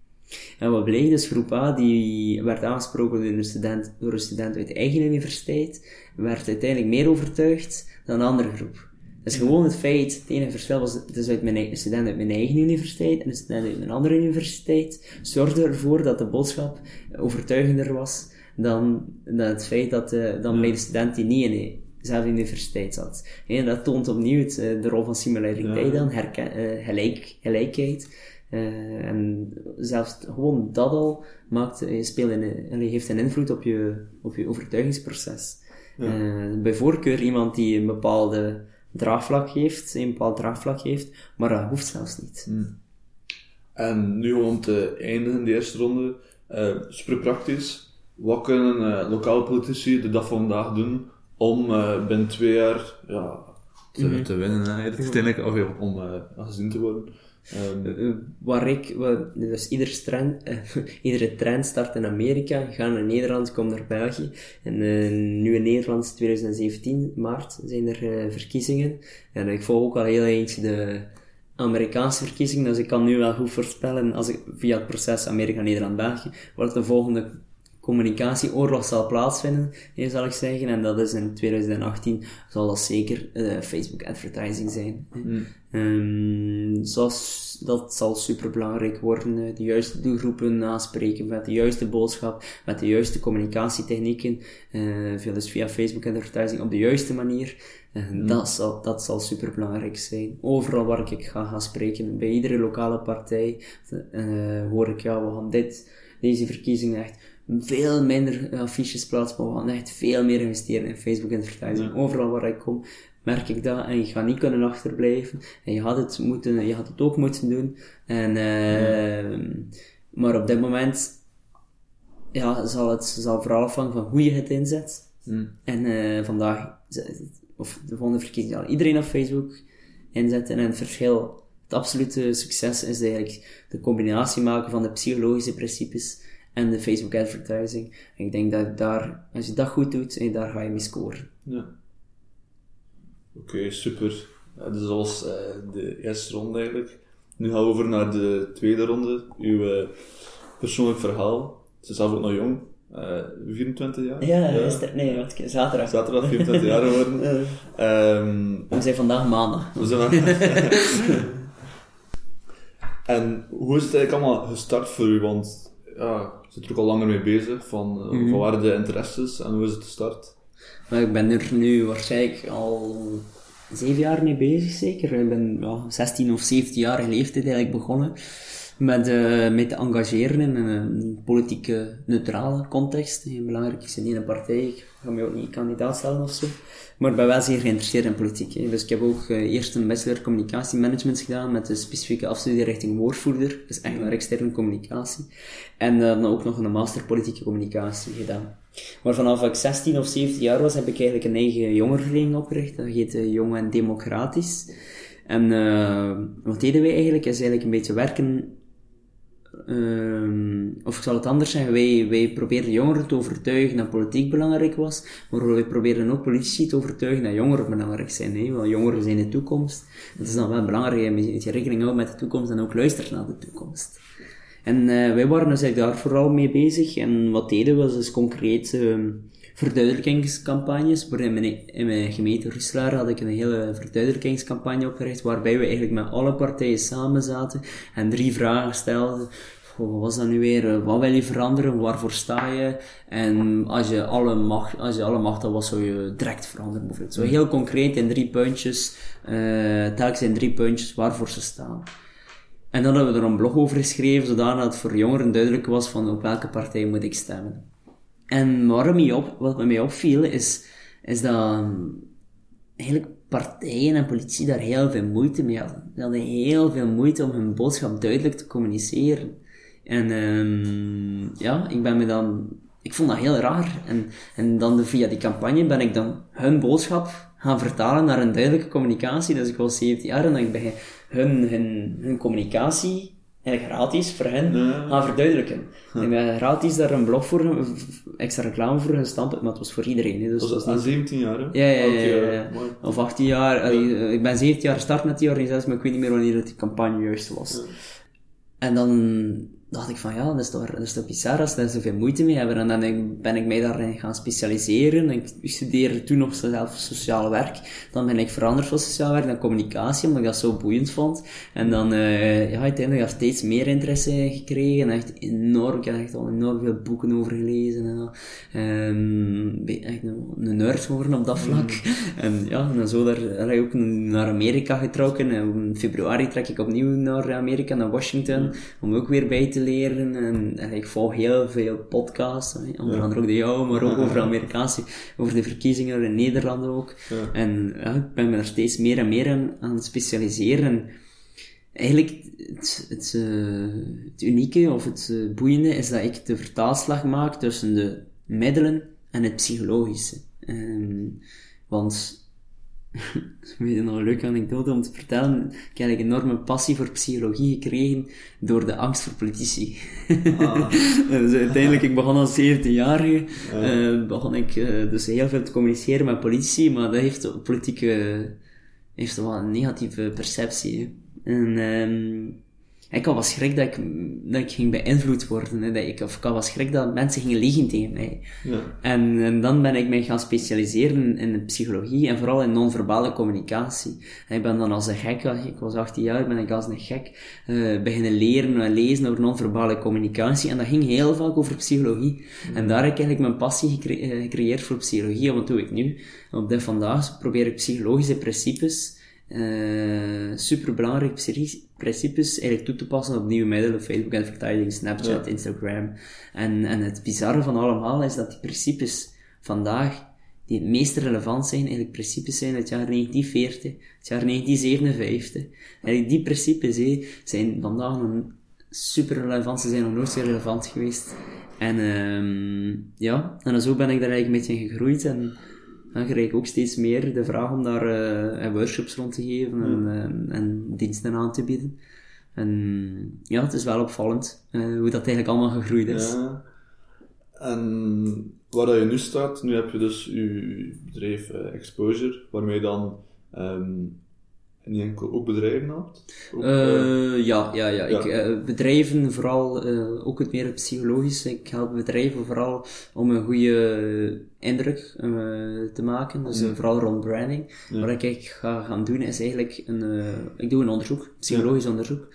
En wat bleek, dus groep A, die werd aangesproken door een student, door een student uit de eigen universiteit, werd uiteindelijk meer overtuigd dan een andere groep. Dus gewoon het feit, het enige verschil was, het is uit mijn, een student uit mijn eigen universiteit en een student uit een andere universiteit, zorgde ervoor dat de boodschap overtuigender was dan, dan het feit dat, eh, dan bij de student die niet in dezelfde universiteit zat. En dat toont opnieuw het, eh, de rol van similariteit Ja. dan, herken, eh, gelijk, gelijkheid. Eh, en zelfs gewoon dat al maakt, eh, speelt allee, heeft een invloed op je, op je overtuigingsproces. Eh, bij voorkeur iemand die een bepaalde draagvlak heeft, een bepaald draagvlak heeft, maar dat hoeft zelfs niet. En nu om te eindigen, de eerste ronde, eh, super praktisch. Wat kunnen lokale politici de dag van vandaag doen om binnen twee jaar ja, te, te winnen, uiteindelijk, of ja, om gezien te worden? Ehm, Eh, waar ik, dus eh, [laughs] iedere trend start in Amerika, gaan naar Nederland, komt naar België. En eh, nu in Nederland, 2017, maart, zijn er eh, verkiezingen. En ik volg ook al heel eentje de Amerikaanse verkiezingen, dus ik kan nu wel goed voorspellen, als ik via het proces Amerika-Nederland-België, wat de volgende communicatieoorlog zal plaatsvinden, zal ik zeggen. En dat is in 2018, zal dat zeker eh, Facebook advertising zijn. Ehm, zoals, dat zal super belangrijk worden. De juiste doelgroepen aanspreken met de juiste boodschap, met de juiste communicatietechnieken. veel dus via Facebook advertising op de juiste manier. Eh, dat, zal, dat zal super belangrijk zijn. Overal waar ik ga gaan spreken, bij iedere lokale partij, hoor ik ja, we gaan dit, deze verkiezingen echt veel minder affiches plaatsen, maar we gaan echt veel meer investeren in Facebook advertising. Overal waar ik kom, merk ik dat. En je gaat niet kunnen achterblijven. En je had het moeten, je had het ook moeten doen. En eh, maar op dit moment ja, zal het zal vooral afhangen van hoe je het inzet. En eh, vandaag of de volgende verkiezing zal iedereen op Facebook inzetten. En het verschil het absolute succes is eigenlijk de combinatie maken van de psychologische principes en de Facebook advertising. En ik denk dat daar, als je dat goed doet, en daar ga je mee scoren. Ja. Oké, super. Ja, dus dat was eh, de eerste ronde eigenlijk. Nu gaan we over naar de tweede ronde. Uw eh, persoonlijk verhaal. Ze is zelf ook nog jong. Eh 24 jaar? Ja, is er, nee, wat, zaterdag. Zaterdag 24 jaar geworden. [laughs] Ehm, We zijn vandaag maandag. we zijn aan- [laughs] en hoe is het eigenlijk allemaal gestart voor u? Want ja, je zit er ook al langer mee bezig. Van, eh, Van waar de interesses en hoe is het gestart? Maar ik ben er nu waarschijnlijk al zeven jaar mee bezig, zeker. Ik ben ja, 16 of 17 jaar leeftijd eigenlijk begonnen met, eh met te engageren in een politieke neutrale context. Eh, Belangrijk is in één partij, ik ga me ook niet kandidaat stellen of zo. Maar ik ben wel zeer geïnteresseerd in politiek. Hè. Dus ik heb ook eh, eerst een bachelor communicatiemanagement gedaan met een specifieke afstudierichting woordvoerder. Dus echt naar externe communicatie. En eh, dan ook nog een master politieke communicatie gedaan. Maar vanaf ik 16 of 17 jaar was, heb ik eigenlijk een eigen jongerenvereniging opgericht. Dat heet Jong en Democratisch. En eh, wat deden wij eigenlijk? Is eigenlijk een beetje werken Ehm, of zal het anders zeggen, wij, wij probeerden jongeren te overtuigen dat politiek belangrijk was, maar wij probeerden ook politici te overtuigen dat jongeren belangrijk zijn, hè? want jongeren zijn de toekomst. Het is dan wel belangrijk dat je rekening houdt met de toekomst en ook luistert naar de toekomst. En eh, wij waren dus daar vooral mee bezig. En wat deden we dus concreet ehm, verduidelijkingscampagnes. Voor in mijn, in mijn gemeente Ruslaar had ik een hele verduidelijkingscampagne opgericht, waarbij we eigenlijk met alle partijen samen zaten en drie vragen stelden. Wat was dat nu weer? Eh, Wat wil je veranderen? Waarvoor sta je? En als je alle macht, als je alle macht had, wat zou je direct veranderen? Bijvoorbeeld. Zo heel concreet in drie puntjes, eh telkens in drie puntjes waarvoor ze staan. En dan hebben we er een blog over geschreven, zodat het voor jongeren duidelijk was van op welke partij moet ik stemmen. En waarom mij op, wat mij opviel, is, is dat um, eigenlijk partijen en politie daar heel veel moeite mee hadden. Ze hadden heel veel moeite om hun boodschap duidelijk te communiceren. En um, ja, ik ben me dan... Ik vond dat heel raar. En, en dan via die campagne ben ik dan hun boodschap gaan vertalen naar een duidelijke communicatie. Dus ik was 17 jaar en dan ben ik hun, hun, hun communicatie eigenlijk gratis voor hen Ja. gaan verduidelijken. Ik ben gratis daar een blog voor, extra reclame voor gestampt, maar het was voor iedereen. Hè, dus Dat was was aan niet... 17 jaar, hè? Ja, ja, ja, ja. Of 18 jaar. allee, eh, ik ben 17 jaar gestart met die organisatie, maar ik weet niet meer wanneer dat die campagne juist was. En dan dacht ik van ja, dat is toch, dat is toch bizar als ze daar zoveel moeite mee hebben. En dan ben ik mij daarin gaan specialiseren. Ik, ik studeerde toen nog zelf sociaal werk. Dan ben ik veranderd van sociaal werk naar communicatie, omdat ik dat zo boeiend vond. En dan, eh ja, uiteindelijk heb ik steeds meer interesse gekregen. En echt enorm, ik heb echt al enorm veel boeken over gelezen. En. Ehm, ben echt een, een nerd geworden op dat vlak. [laughs] En ja, en dan zo daar, daar heb ik ook naar Amerika getrokken. En in februari trek ik opnieuw naar Amerika, naar Washington, om ook weer bij te leren. En, en ik volg heel veel podcasts, onder andere ook de jouwe, maar ook over Amerikaanse, over de verkiezingen in Nederland ook. En ik ben me daar steeds meer en meer aan, aan het specialiseren. En eigenlijk, het, het, eh, het unieke of het eh, boeiende is dat ik de vertaalslag maak tussen de middelen en het psychologische. Ehm, want [laughs] weet nog een leuke anekdote om te vertellen. Ik heb een enorme passie voor psychologie gekregen door de angst voor politici. [laughs] dus uiteindelijk, ik begon als 17-jarige, eh, begon ik eh, dus heel veel te communiceren met politici, maar dat heeft politieke, heeft wel een negatieve perceptie. hè. En, ehm, ik had wel schrik dat ik, dat ik ging beïnvloed worden. Hè, dat ik, of ik had wel schrik dat mensen gingen liegen tegen mij. Ja. En, en dan ben ik mij gaan specialiseren in de psychologie en vooral in non-verbale communicatie. En ik ben dan als een gek, ik was 18 jaar, ben ik als een gek eh, beginnen leren en lezen over non-verbale communicatie. En dat ging heel vaak over psychologie. En daar heb ik eigenlijk mijn passie gecre- eh, gecreëerd voor psychologie. En wat doe ik nu? Op dit vandaag probeer ik psychologische principes eh superbelangrijke pri- principes eigenlijk toe te passen op nieuwe middelen, Facebook advertising, Snapchat, Ja. Instagram. En, en het bizarre van allemaal is dat die principes vandaag, die het meest relevant zijn, eigenlijk principes zijn uit het jaar 1940, het jaar 1957. En die principes hé, zijn vandaag nog super relevant, ze zijn nog nooit zo relevant geweest. En ehm ja, en zo ben ik daar eigenlijk een beetje in gegroeid en dan krijg ik ook steeds meer de vraag om daar eh, workshops rond te geven en, en, en diensten aan te bieden. En ja, het is wel opvallend eh, hoe dat eigenlijk allemaal gegroeid is. Ja. En waar dat je nu staat, nu heb je dus je bedrijf eh, Exposure, waarmee je dan ehm, niet enkel ook bedrijven. Ook, eh, Eh, ja, ja, ja. Ja. Ik, eh, bedrijven, vooral ook het meer psychologische. Ik help bedrijven vooral om een goede indruk te maken. Dus vooral rond branding. Wat ik eigenlijk ga gaan doen is eigenlijk een, ik doe een onderzoek, psychologisch onderzoek,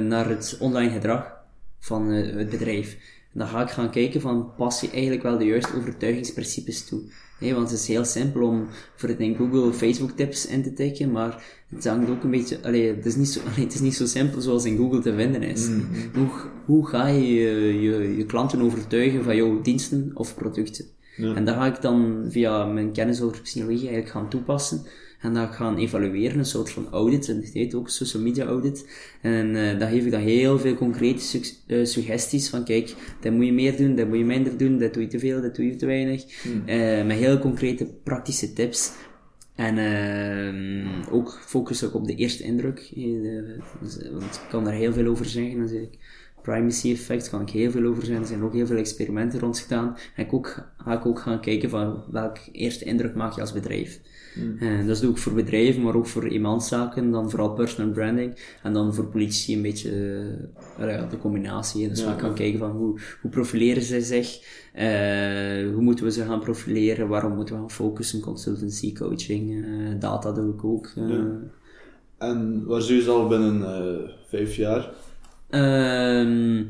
naar het online gedrag van het bedrijf. En dan ga ik gaan kijken van, pas je eigenlijk wel de juiste overtuigingsprincipes toe? Nee, want het is heel simpel om voor het in Google Facebook tips in te tikken, maar het hangt ook een beetje, allee, het is niet zo, [laughs] allee, het is niet zo simpel zoals in Google te vinden is. Hoe, hoe ga je je, klanten overtuigen van jouw diensten of producten? En dat ga ik dan via mijn kennis over psychologie eigenlijk gaan toepassen. En dat gaan evalueren, een soort van audit, en het heet ook social media audit. En eh dan geef ik dan heel veel concrete su- eh, suggesties van kijk, dat moet je meer doen, dat moet je minder doen, dat doe je te veel, dat doe je te weinig. Eh, met heel concrete praktische tips. En ehm ook focus ook op de eerste indruk. eh, dus, want ik kan daar heel veel over zeggen. Dus ik, primacy effect kan ik heel veel over zeggen. Er zijn ook heel veel experimenten rond gedaan. En ik ook, ga ik ook gaan kijken van welke eerste indruk maak je als bedrijf. En dat doe ik voor bedrijven, maar ook voor eenmanszaken, dan vooral personal branding. En dan voor politici een beetje eh, ja, de combinatie. Dus we gaan kijken van hoe, hoe profileren ze zich, eh, hoe moeten we ze gaan profileren, waarom moeten we gaan focussen, consultancy, coaching, eh, data doe ik ook. eh. En waar zie je ze al binnen eh, vijf jaar? Ehm,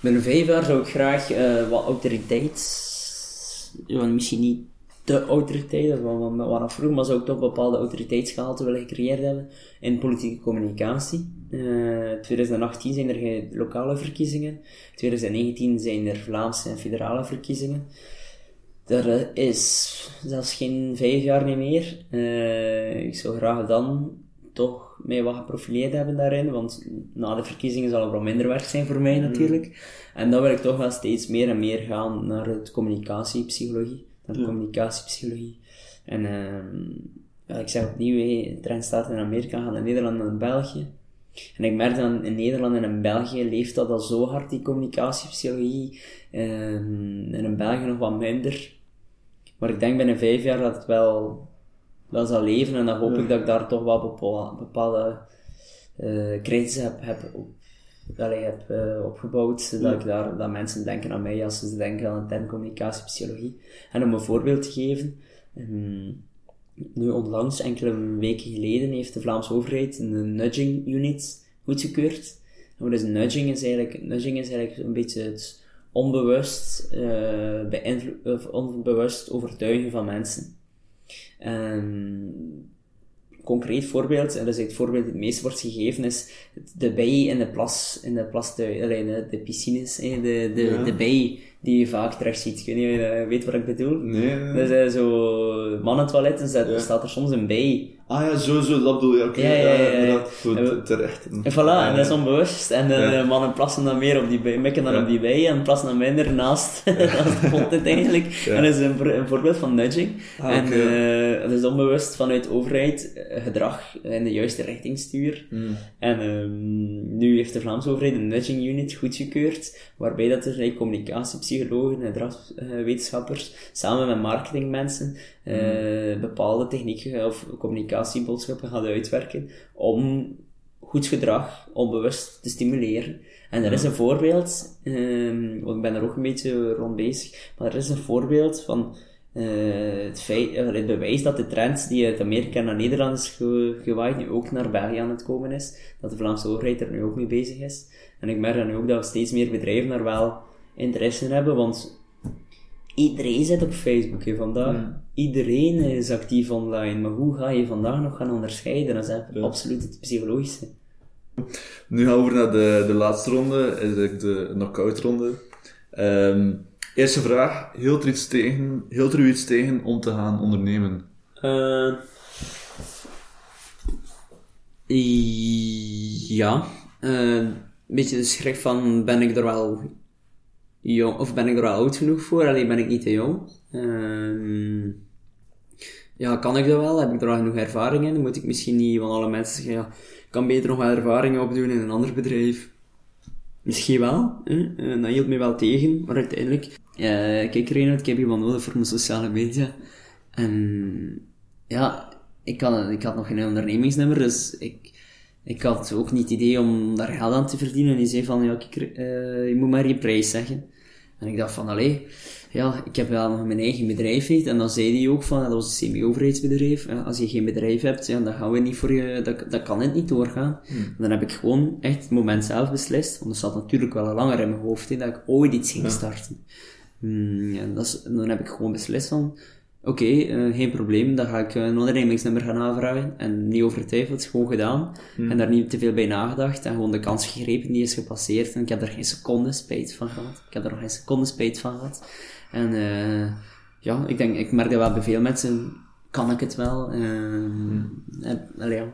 binnen vijf jaar zou ik graag eh, wat autoriteit, ja, misschien niet de autoriteit, dat vanaf vroeger, maar zou ik toch bepaalde autoriteitsgehalte willen gecreëerd hebben in politieke communicatie. Eh 2018 zijn er lokale verkiezingen, 2019 zijn er Vlaamse en federale verkiezingen. Er eh, is zelfs geen vijf jaar niet meer. Eh, ik zou graag dan toch mij wat geprofileerd hebben daarin, want na de verkiezingen zal er wel minder werk zijn voor mij natuurlijk. En dan wil ik toch wel steeds meer en meer gaan naar het communicatiepsychologie, communicatiepsychologie. En ehm, ja, ik zeg opnieuw, hey, de trend staat in Amerika, gaan in Nederland en België. En ik merk dan in Nederland en in België leeft dat al zo hard, die communicatiepsychologie. Ehm, en in België nog wat minder. Maar ik denk binnen vijf jaar dat het wel, wel zal leven. En dan hoop ik dat ik daar toch wel bepa- bepaalde eh heb, heb op, dat ik heb uh, opgebouwd, dat, ik daar, dat mensen denken aan mij als ze denken aan de term communicatiepsychologie. En om een voorbeeld te geven, um, nu onlangs, enkele weken geleden, heeft de Vlaamse overheid een nudging unit goedgekeurd. En wat is nudging? Is eigenlijk, nudging is eigenlijk een beetje het onbewust, uh, of onbewust overtuigen van mensen. En concreet voorbeeld, en dat is het voorbeeld dat het meest wordt gegeven, is de bij in de plas, in de plastuin, de, de piscines, de, de, ja. de bij die je vaak terecht ziet. Ik weet niet of je weet wat ik bedoel. Nee, zijn zo mannentoiletten, ja. staat er soms een bij. Ah ja, zo, zo, dat bedoel je. Oké, ja, ja, ja, ja. Goed, terecht. En voilà, en dat is onbewust. En de mannen plassen dan meer op die bij, mikken dan op die bij en plassen dan minder naast, [laughs] naast de content eigenlijk. En dat is een, een voorbeeld van nudging. Ah, en uh, dat is onbewust vanuit overheid uh, gedrag in de juiste richting sturen. Mm. En um, nu heeft de Vlaamse overheid een nudging unit goedgekeurd, waarbij dat er like, communicatiepsychologen, gedragswetenschappers, samen met marketingmensen, uh, bepaalde technieken of communicatieboodschappen gaan uitwerken om goed gedrag onbewust te stimuleren. En er is een voorbeeld, um, want ik ben er ook een beetje rond bezig, maar er is een voorbeeld van uh, het, feit, uh, het bewijs dat de trend die uit Amerika naar Nederland is ge gewaaid, nu ook naar België aan het komen is. Dat de Vlaamse overheid er nu ook mee bezig is. En ik merk dan nu ook dat steeds meer bedrijven daar wel interesse in hebben, want iedereen zit op Facebook hè, vandaag. Iedereen is actief online. Maar hoe ga je vandaag nog gaan onderscheiden? Dat is absoluut het psychologische. Nu gaan we over naar de, de laatste ronde, de knockout ronde. Um, eerste vraag, hield er iets tegen, hield er u iets tegen om te gaan ondernemen? Uh, ja. Uh, een beetje de schrik van, ben ik er wel jong, of ben ik er wel oud genoeg voor? Alleen ben ik niet te jong. Uh, ja, kan ik dat wel? Heb ik er al genoeg ervaring in? moet ik misschien niet van alle mensen zeggen, ja, ik kan beter nog wel ervaring opdoen in een ander bedrijf. Misschien wel, hè? Uh, dat hield me wel tegen, maar uiteindelijk, uh, kijk Reinhard, ik heb iemand nodig voor mijn sociale media. En ja, ik had, ik had nog geen ondernemingsnummer, dus ik, ik had ook niet het idee om daar geld aan te verdienen. En die zei van, ja, kijk, uh, je moet maar je prijs zeggen. En ik dacht van, allee, ja, ik heb wel nog mijn eigen bedrijf niet. En dan zei hij ook van, dat was een semi-overheidsbedrijf. Als je geen bedrijf hebt, ja, dan gaan we niet voor je, dat, dat kan het niet doorgaan. Hmm. Dan heb ik gewoon echt het moment zelf beslist. Want dat zat natuurlijk wel langer in mijn hoofd, hè, dat ik ooit iets ging starten. Hmm, ja, dat is, dan heb ik gewoon beslist van, oké, okay, uh, geen probleem, dan ga ik een ondernemingsnummer gaan aanvragen. En niet over twijfel, gewoon gedaan. Hmm. En daar niet te veel bij nagedacht. En gewoon de kans gegrepen, die is gepasseerd. En ik heb er geen seconde spijt van gehad. Ik heb er nog geen seconde spijt van gehad. En uh, ja, ik denk, ik merk dat wel bij veel mensen, kan ik het wel. Uh, en, allee, ja.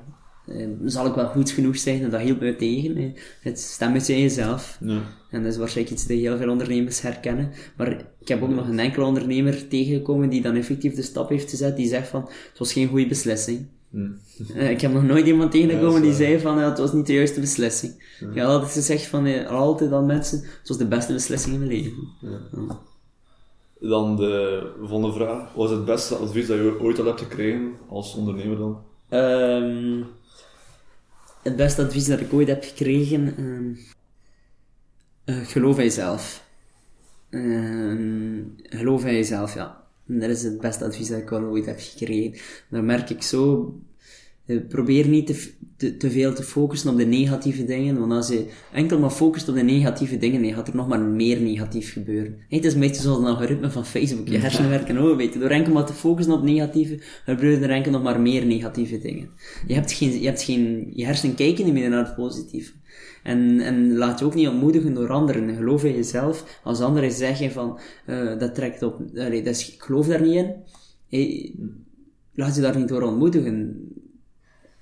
Uh, zal ik wel goed genoeg zijn? En dat hielp me tegen. hè. Het stemmetje in jezelf. Ja. En dat is waarschijnlijk iets dat heel veel ondernemers herkennen. Maar ik heb ook nog een enkele ondernemer tegengekomen die dan effectief de stap heeft gezet, die zegt van, het was geen goede beslissing. Hmm. [laughs] Eh, ik heb nog nooit iemand tegengekomen Ja, die zei van, ja, het was niet de juiste beslissing. Ik heb altijd gezegd van, eh, altijd aan mensen, het was de beste beslissing in mijn leven. Ja. Dan de volgende vraag. Wat is het beste advies dat je ooit al hebt gekregen als ondernemer dan? Ehm, het beste advies dat ik ooit heb gekregen, ehm, eh, geloof in jezelf. Ehm, geloof in jezelf, ja. Dat is het beste advies dat ik ooit heb gekregen. Dan merk ik zo, probeer niet te, te, veel te focussen op de negatieve dingen, want als je enkel maar focust op de negatieve dingen, dan gaat er nog maar meer negatief gebeuren. Hey, het is een beetje zoals een algoritme van Facebook. Je hersenen werken ook een beetje. Door enkel maar te focussen op negatieve, gebeuren er enkel nog maar meer negatieve dingen. Je hebt geen, je hebt geen, je hersenen kijken niet meer naar het positieve. En, en laat je ook niet ontmoedigen door anderen. Geloof in jezelf. Als anderen zeggen van, eh, dat trekt op, dat is, ik geloof daar niet in. Hey, laat je daar niet door ontmoedigen.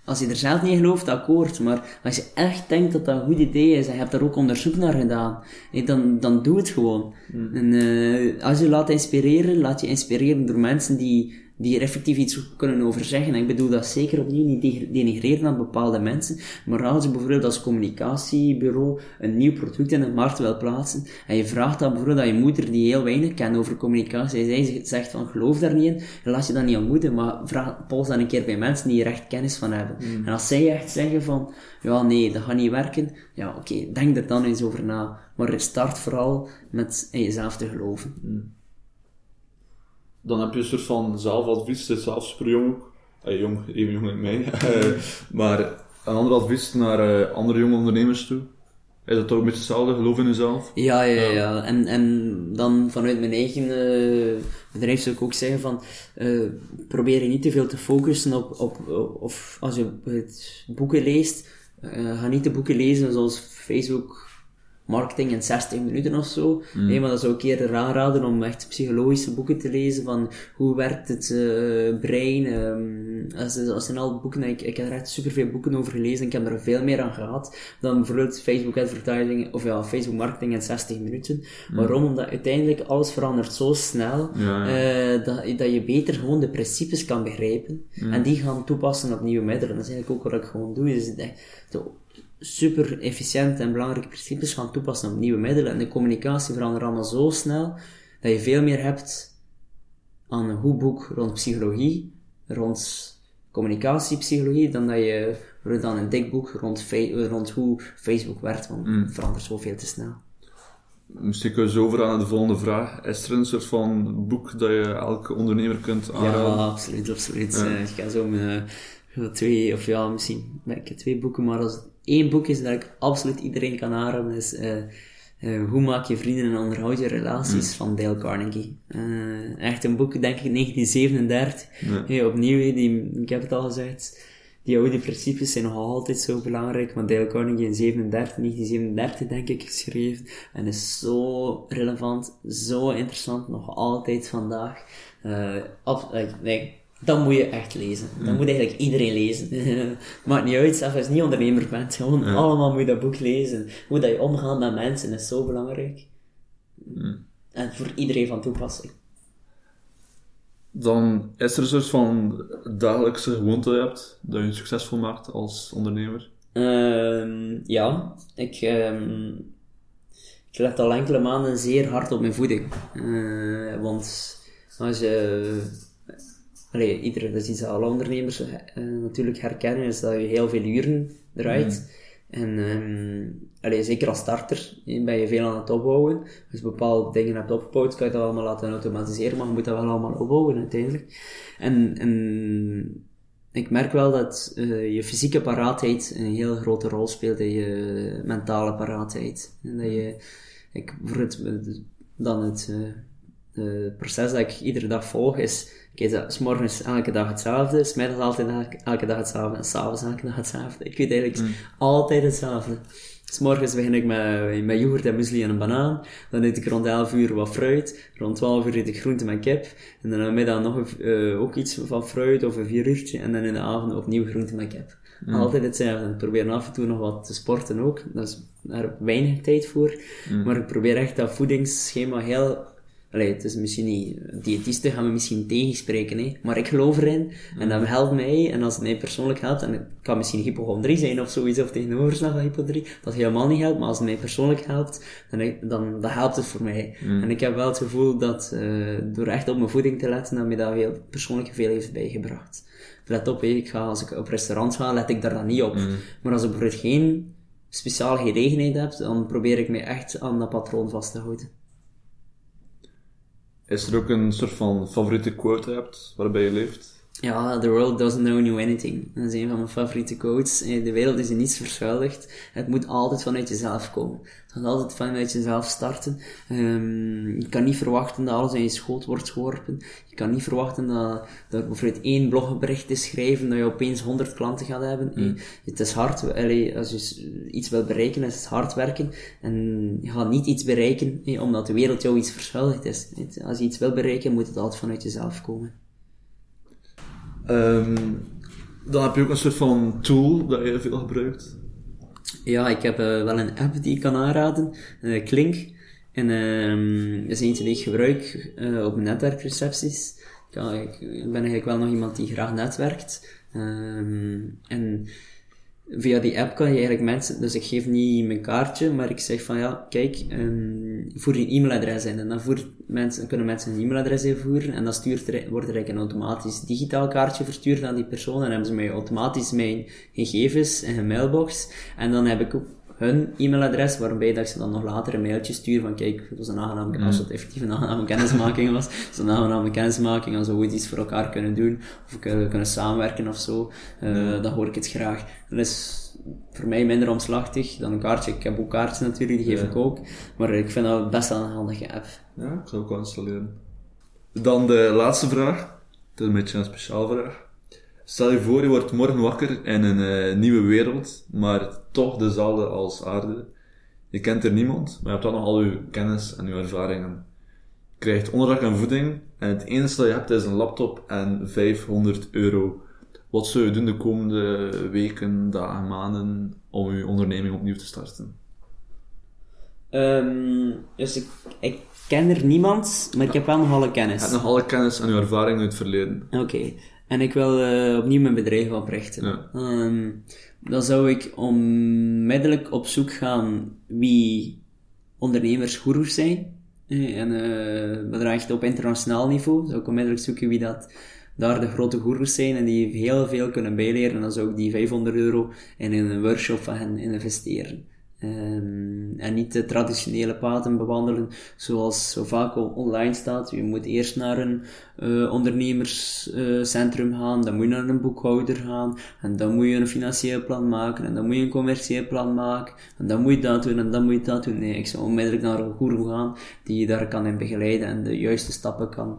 Als je er zelf niet in gelooft, akkoord. Maar als je echt denkt dat dat een goed idee is, en je hebt daar ook onderzoek naar gedaan, dan, dan doe het gewoon. En uh, als je laat inspireren, laat je inspireren door mensen die die er effectief iets kunnen over zeggen. En ik bedoel dat zeker opnieuw niet denigreren aan bepaalde mensen, maar als je bijvoorbeeld als communicatiebureau een nieuw product in de markt wil plaatsen, en je vraagt dan bijvoorbeeld aan je moeder die heel weinig kent over communicatie, en zij zegt van geloof daar niet in, laat je dat niet aan moeder, maar vraag, pols dan een keer bij mensen die er echt kennis van hebben. Mm. En als zij echt zeggen van, ja nee, dat gaat niet werken, ja oké, denk er dan eens over na. Maar start vooral met in jezelf te geloven. Mm dan heb je een soort van zelfadvies, het is zelf super jong, eh, jong, even jong als mij, [laughs] eh, maar een ander advies naar uh, andere jonge ondernemers toe. Is dat toch een beetje hetzelfde, geloof in jezelf? Ja, ja, ja. ja. En, en dan vanuit mijn eigen uh, bedrijf zou ik ook zeggen van, uh, probeer je niet te veel te focussen op, op, of als je het boeken leest, uh, ga niet de boeken lezen zoals Facebook marketing in 60 minuten of zo. Mm. maar dat zou ik eerder aanraden om echt psychologische boeken te lezen van hoe werkt het uh, brein. Um, als, als zijn al boeken, ik, ik heb er echt superveel boeken over gelezen en ik heb er veel meer aan gehad dan bijvoorbeeld Facebook advertising of ja, Facebook marketing in 60 minuten. Mm. Waarom? Omdat uiteindelijk alles verandert zo snel uh, dat, dat je beter gewoon de principes kan begrijpen mm. en die gaan toepassen op nieuwe middelen. Dat is eigenlijk ook wat ik gewoon doe. Is de, super efficiënt en belangrijke principes gaan toepassen op nieuwe middelen. En de communicatie verandert allemaal zo snel dat je veel meer hebt aan een goed boek rond psychologie, rond communicatiepsychologie, dan dat je dan een dik boek rond, rond hoe Facebook werkt, want mm. het verandert zoveel te snel. Misschien kunnen we zo over aan de volgende vraag. Is er een soort van boek dat je elke ondernemer kunt aanraden? Ja, absoluut, absoluut. Ja. Uh, ik ga zo mijn, twee, of ja, misschien ik twee boeken, maar als één boek is dat ik absoluut iedereen kan aanraden, is uh, uh, Hoe maak je vrienden en onderhoud je relaties mm. van Dale Carnegie. Uh, echt een boek, denk ik, 1937. Ja. Hey, opnieuw, die, ik heb het al gezegd, die oude principes zijn nog altijd zo belangrijk, maar Dale Carnegie in 37, 1937 denk ik geschreven, en is zo relevant, zo interessant, nog altijd vandaag. Ab, nee, dan moet je echt lezen. Dan moet eigenlijk iedereen lezen. [laughs] Maakt niet uit, zelfs als je niet ondernemer bent. Gewoon allemaal moet je dat boek lezen. Hoe dat je omgaat met mensen is zo belangrijk. En voor iedereen van toepassing. Dan is er een soort van dagelijkse gewoonte hebt dat je succesvol maakt als ondernemer? Um, ja, ik, um, ik let al enkele maanden zeer hard op mijn voeding. Uh, want als je allee, iedere, dat is iets dat alle ondernemers uh, natuurlijk herkennen, is dat je heel veel uren eruit. Mm. En um, allee, zeker als starter ben je veel aan het opbouwen. Als je bepaalde dingen hebt opgebouwd, kan je dat allemaal laten automatiseren, maar je moet dat wel allemaal opbouwen uiteindelijk. En, en ik merk wel dat uh, je fysieke paraatheid een heel grote rol speelt in je mentale paraatheid. En dat je, ik, voor het, dan het, uh, proces dat ik iedere dag volg is Oké, okay, s morgens elke dag hetzelfde, smiddags altijd elke, elke dag hetzelfde en s'avonds elke dag hetzelfde. Ik weet eigenlijk mm. altijd hetzelfde. S morgens begin ik met, met yoghurt en muesli en een banaan. Dan eet ik rond 11 uur wat fruit. Rond 12 uur eet ik groente met kip. En dan aan middag nog uh, ook iets van fruit of een vier uurtje. En dan in de avond opnieuw groente met kip. Mm. Altijd hetzelfde. Ik probeer af en toe nog wat te sporten ook. Dat is daar weinig tijd voor. Mm. Maar ik probeer echt dat voedingsschema heel Allee, het is misschien niet, diëtisten gaan me misschien tegenspreken, hè, maar ik geloof erin en dat helpt mij. En als het mij persoonlijk helpt, en het kan misschien hypochondrie zijn of zoiets, of tegenoverslag van hypochondrie, dat helemaal niet helpt, maar als het mij persoonlijk helpt, dan, dan, dan helpt het voor mij. Mm. En ik heb wel het gevoel dat uh, door echt op mijn voeding te letten, dat mij dat heel persoonlijk veel heeft bijgebracht. Let op, hè, ik ga, als ik op restaurant ga, let ik daar dan niet op. Mm. Maar als ik bijvoorbeeld geen speciale gelegenheid heb, dan probeer ik mij echt aan dat patroon vast te houden. Is er ook een soort van favoriete quote hebt waarbij je leeft? Ja, the world doesn't know you anything. Dat is een van mijn favoriete quotes. De wereld is in niets verschuldigd. Het moet altijd vanuit jezelf komen. Het gaat altijd vanuit jezelf starten. Um, je kan niet verwachten dat alles in je schoot wordt geworpen. Je kan niet verwachten dat, dat bijvoorbeeld één blogbericht te schrijven, dat je opeens honderd klanten gaat hebben. Mm. Het is hard. als je iets wil bereiken, is het hard werken. En je gaat niet iets bereiken omdat de wereld jou iets verschuldigd is. Als je iets wil bereiken, moet het altijd vanuit jezelf komen. Um, dan heb je ook een soort van tool dat je veel gebruikt. Ja, ik heb uh, wel een app die ik kan aanraden. Uh, Klink. En um, dat is eentje die ik gebruik uh, op netwerkrecepties. Ik ben eigenlijk wel nog iemand die graag netwerkt. Ehm, en via die app kan je eigenlijk mensen, dus ik geef niet mijn kaartje, maar ik zeg van ja, kijk, um, voer je e-mailadres in. En dan voert mensen, kunnen mensen een e-mailadres invoeren en dan stuurt er, wordt er eigenlijk een automatisch digitaal kaartje verstuurd aan die persoon en hebben ze mij automatisch mijn gegevens in hun mailbox. En dan heb ik ook hun e-mailadres, waarbij dat ik ze dan nog later een mailtje stuur van kijk, het was een aangename, mm. als het effectief een aangename kennismaking was, het een aangename kennismaking, als we iets voor elkaar kunnen doen, of kunnen, kunnen samenwerken of zo, uh, dan hoor ik het graag. Dat is voor mij minder omslachtig dan een kaartje. Ik heb ook kaartjes natuurlijk, die geef ik ook, maar ik vind dat best wel een handige app. Ja, ik zou ook wel installeren. Dan de laatste vraag. Het is een beetje een speciaal vraag. Stel je voor, je wordt morgen wakker in een uh, nieuwe wereld, maar toch dezelfde als aarde. Je kent er niemand, maar je hebt dan nog al je kennis en je ervaringen. Je krijgt onderdak en voeding, en het enige dat je hebt is een laptop en 500 euro. Wat zou je doen de komende weken, dagen, maanden om je onderneming opnieuw te starten? Um, dus ik, ik ken er niemand, maar ik heb wel nog alle kennis. Je hebt nog alle kennis en je ervaring uit het verleden. Oké. En ik wil uh, opnieuw mijn bedrijf oprichten. Ja. Um, dan zou ik onmiddellijk op zoek gaan wie ondernemersgoeroes zijn. En uh, dat echt op internationaal niveau. Zou ik onmiddellijk zoeken wie dat daar de grote goeroes zijn en die heel veel kunnen bijleren. En dan zou ik die 500 euro in een workshop van hen investeren. Um, en niet de traditionele paden bewandelen zoals zo vaak online staat. Je moet eerst naar een uh, ondernemerscentrum gaan, dan moet je naar een boekhouder gaan, en dan moet je een financieel plan maken, en dan moet je een commercieel plan maken, en dan moet je dat doen, en dan moet je dat doen. Nee, ik zou onmiddellijk naar een guru gaan die je daar kan in begeleiden en de juiste stappen kan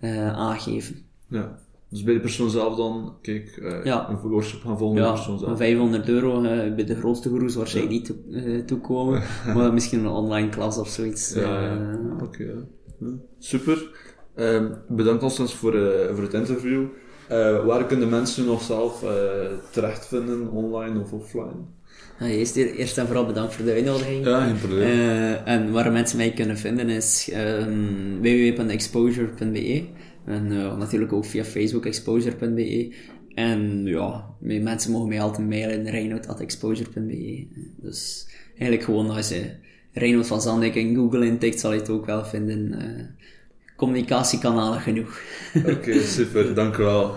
uh, aangeven. Ja. Dus bij de persoon zelf dan, kijk, uh, ja. een workshop gaan volgen ja, persoon zelf. 500 euro uh, bij de grootste gurus waarschijnlijk ja. niet to, uh, toekomen, [laughs] maar misschien een online klas of zoiets. Ja, oké. Okay, ja. Super. Um, bedankt alstens voor, voor het interview. waar kunnen mensen nog zelf terechtvinden, online of offline? Eerst, eerst en vooral bedankt voor de uitnodiging. Ja, geen probleem. en waar mensen mij kunnen vinden is um, www.exposure.be. En uh, natuurlijk ook via Facebook exposure.be. En ja, mensen mogen mij altijd mailen reinoud.exposure.be. Dus eigenlijk gewoon als je Reinoud van Zandijk in Google intikt, zal je het ook wel vinden. Uh, communicatiekanalen genoeg. Oké, super. Dank u wel.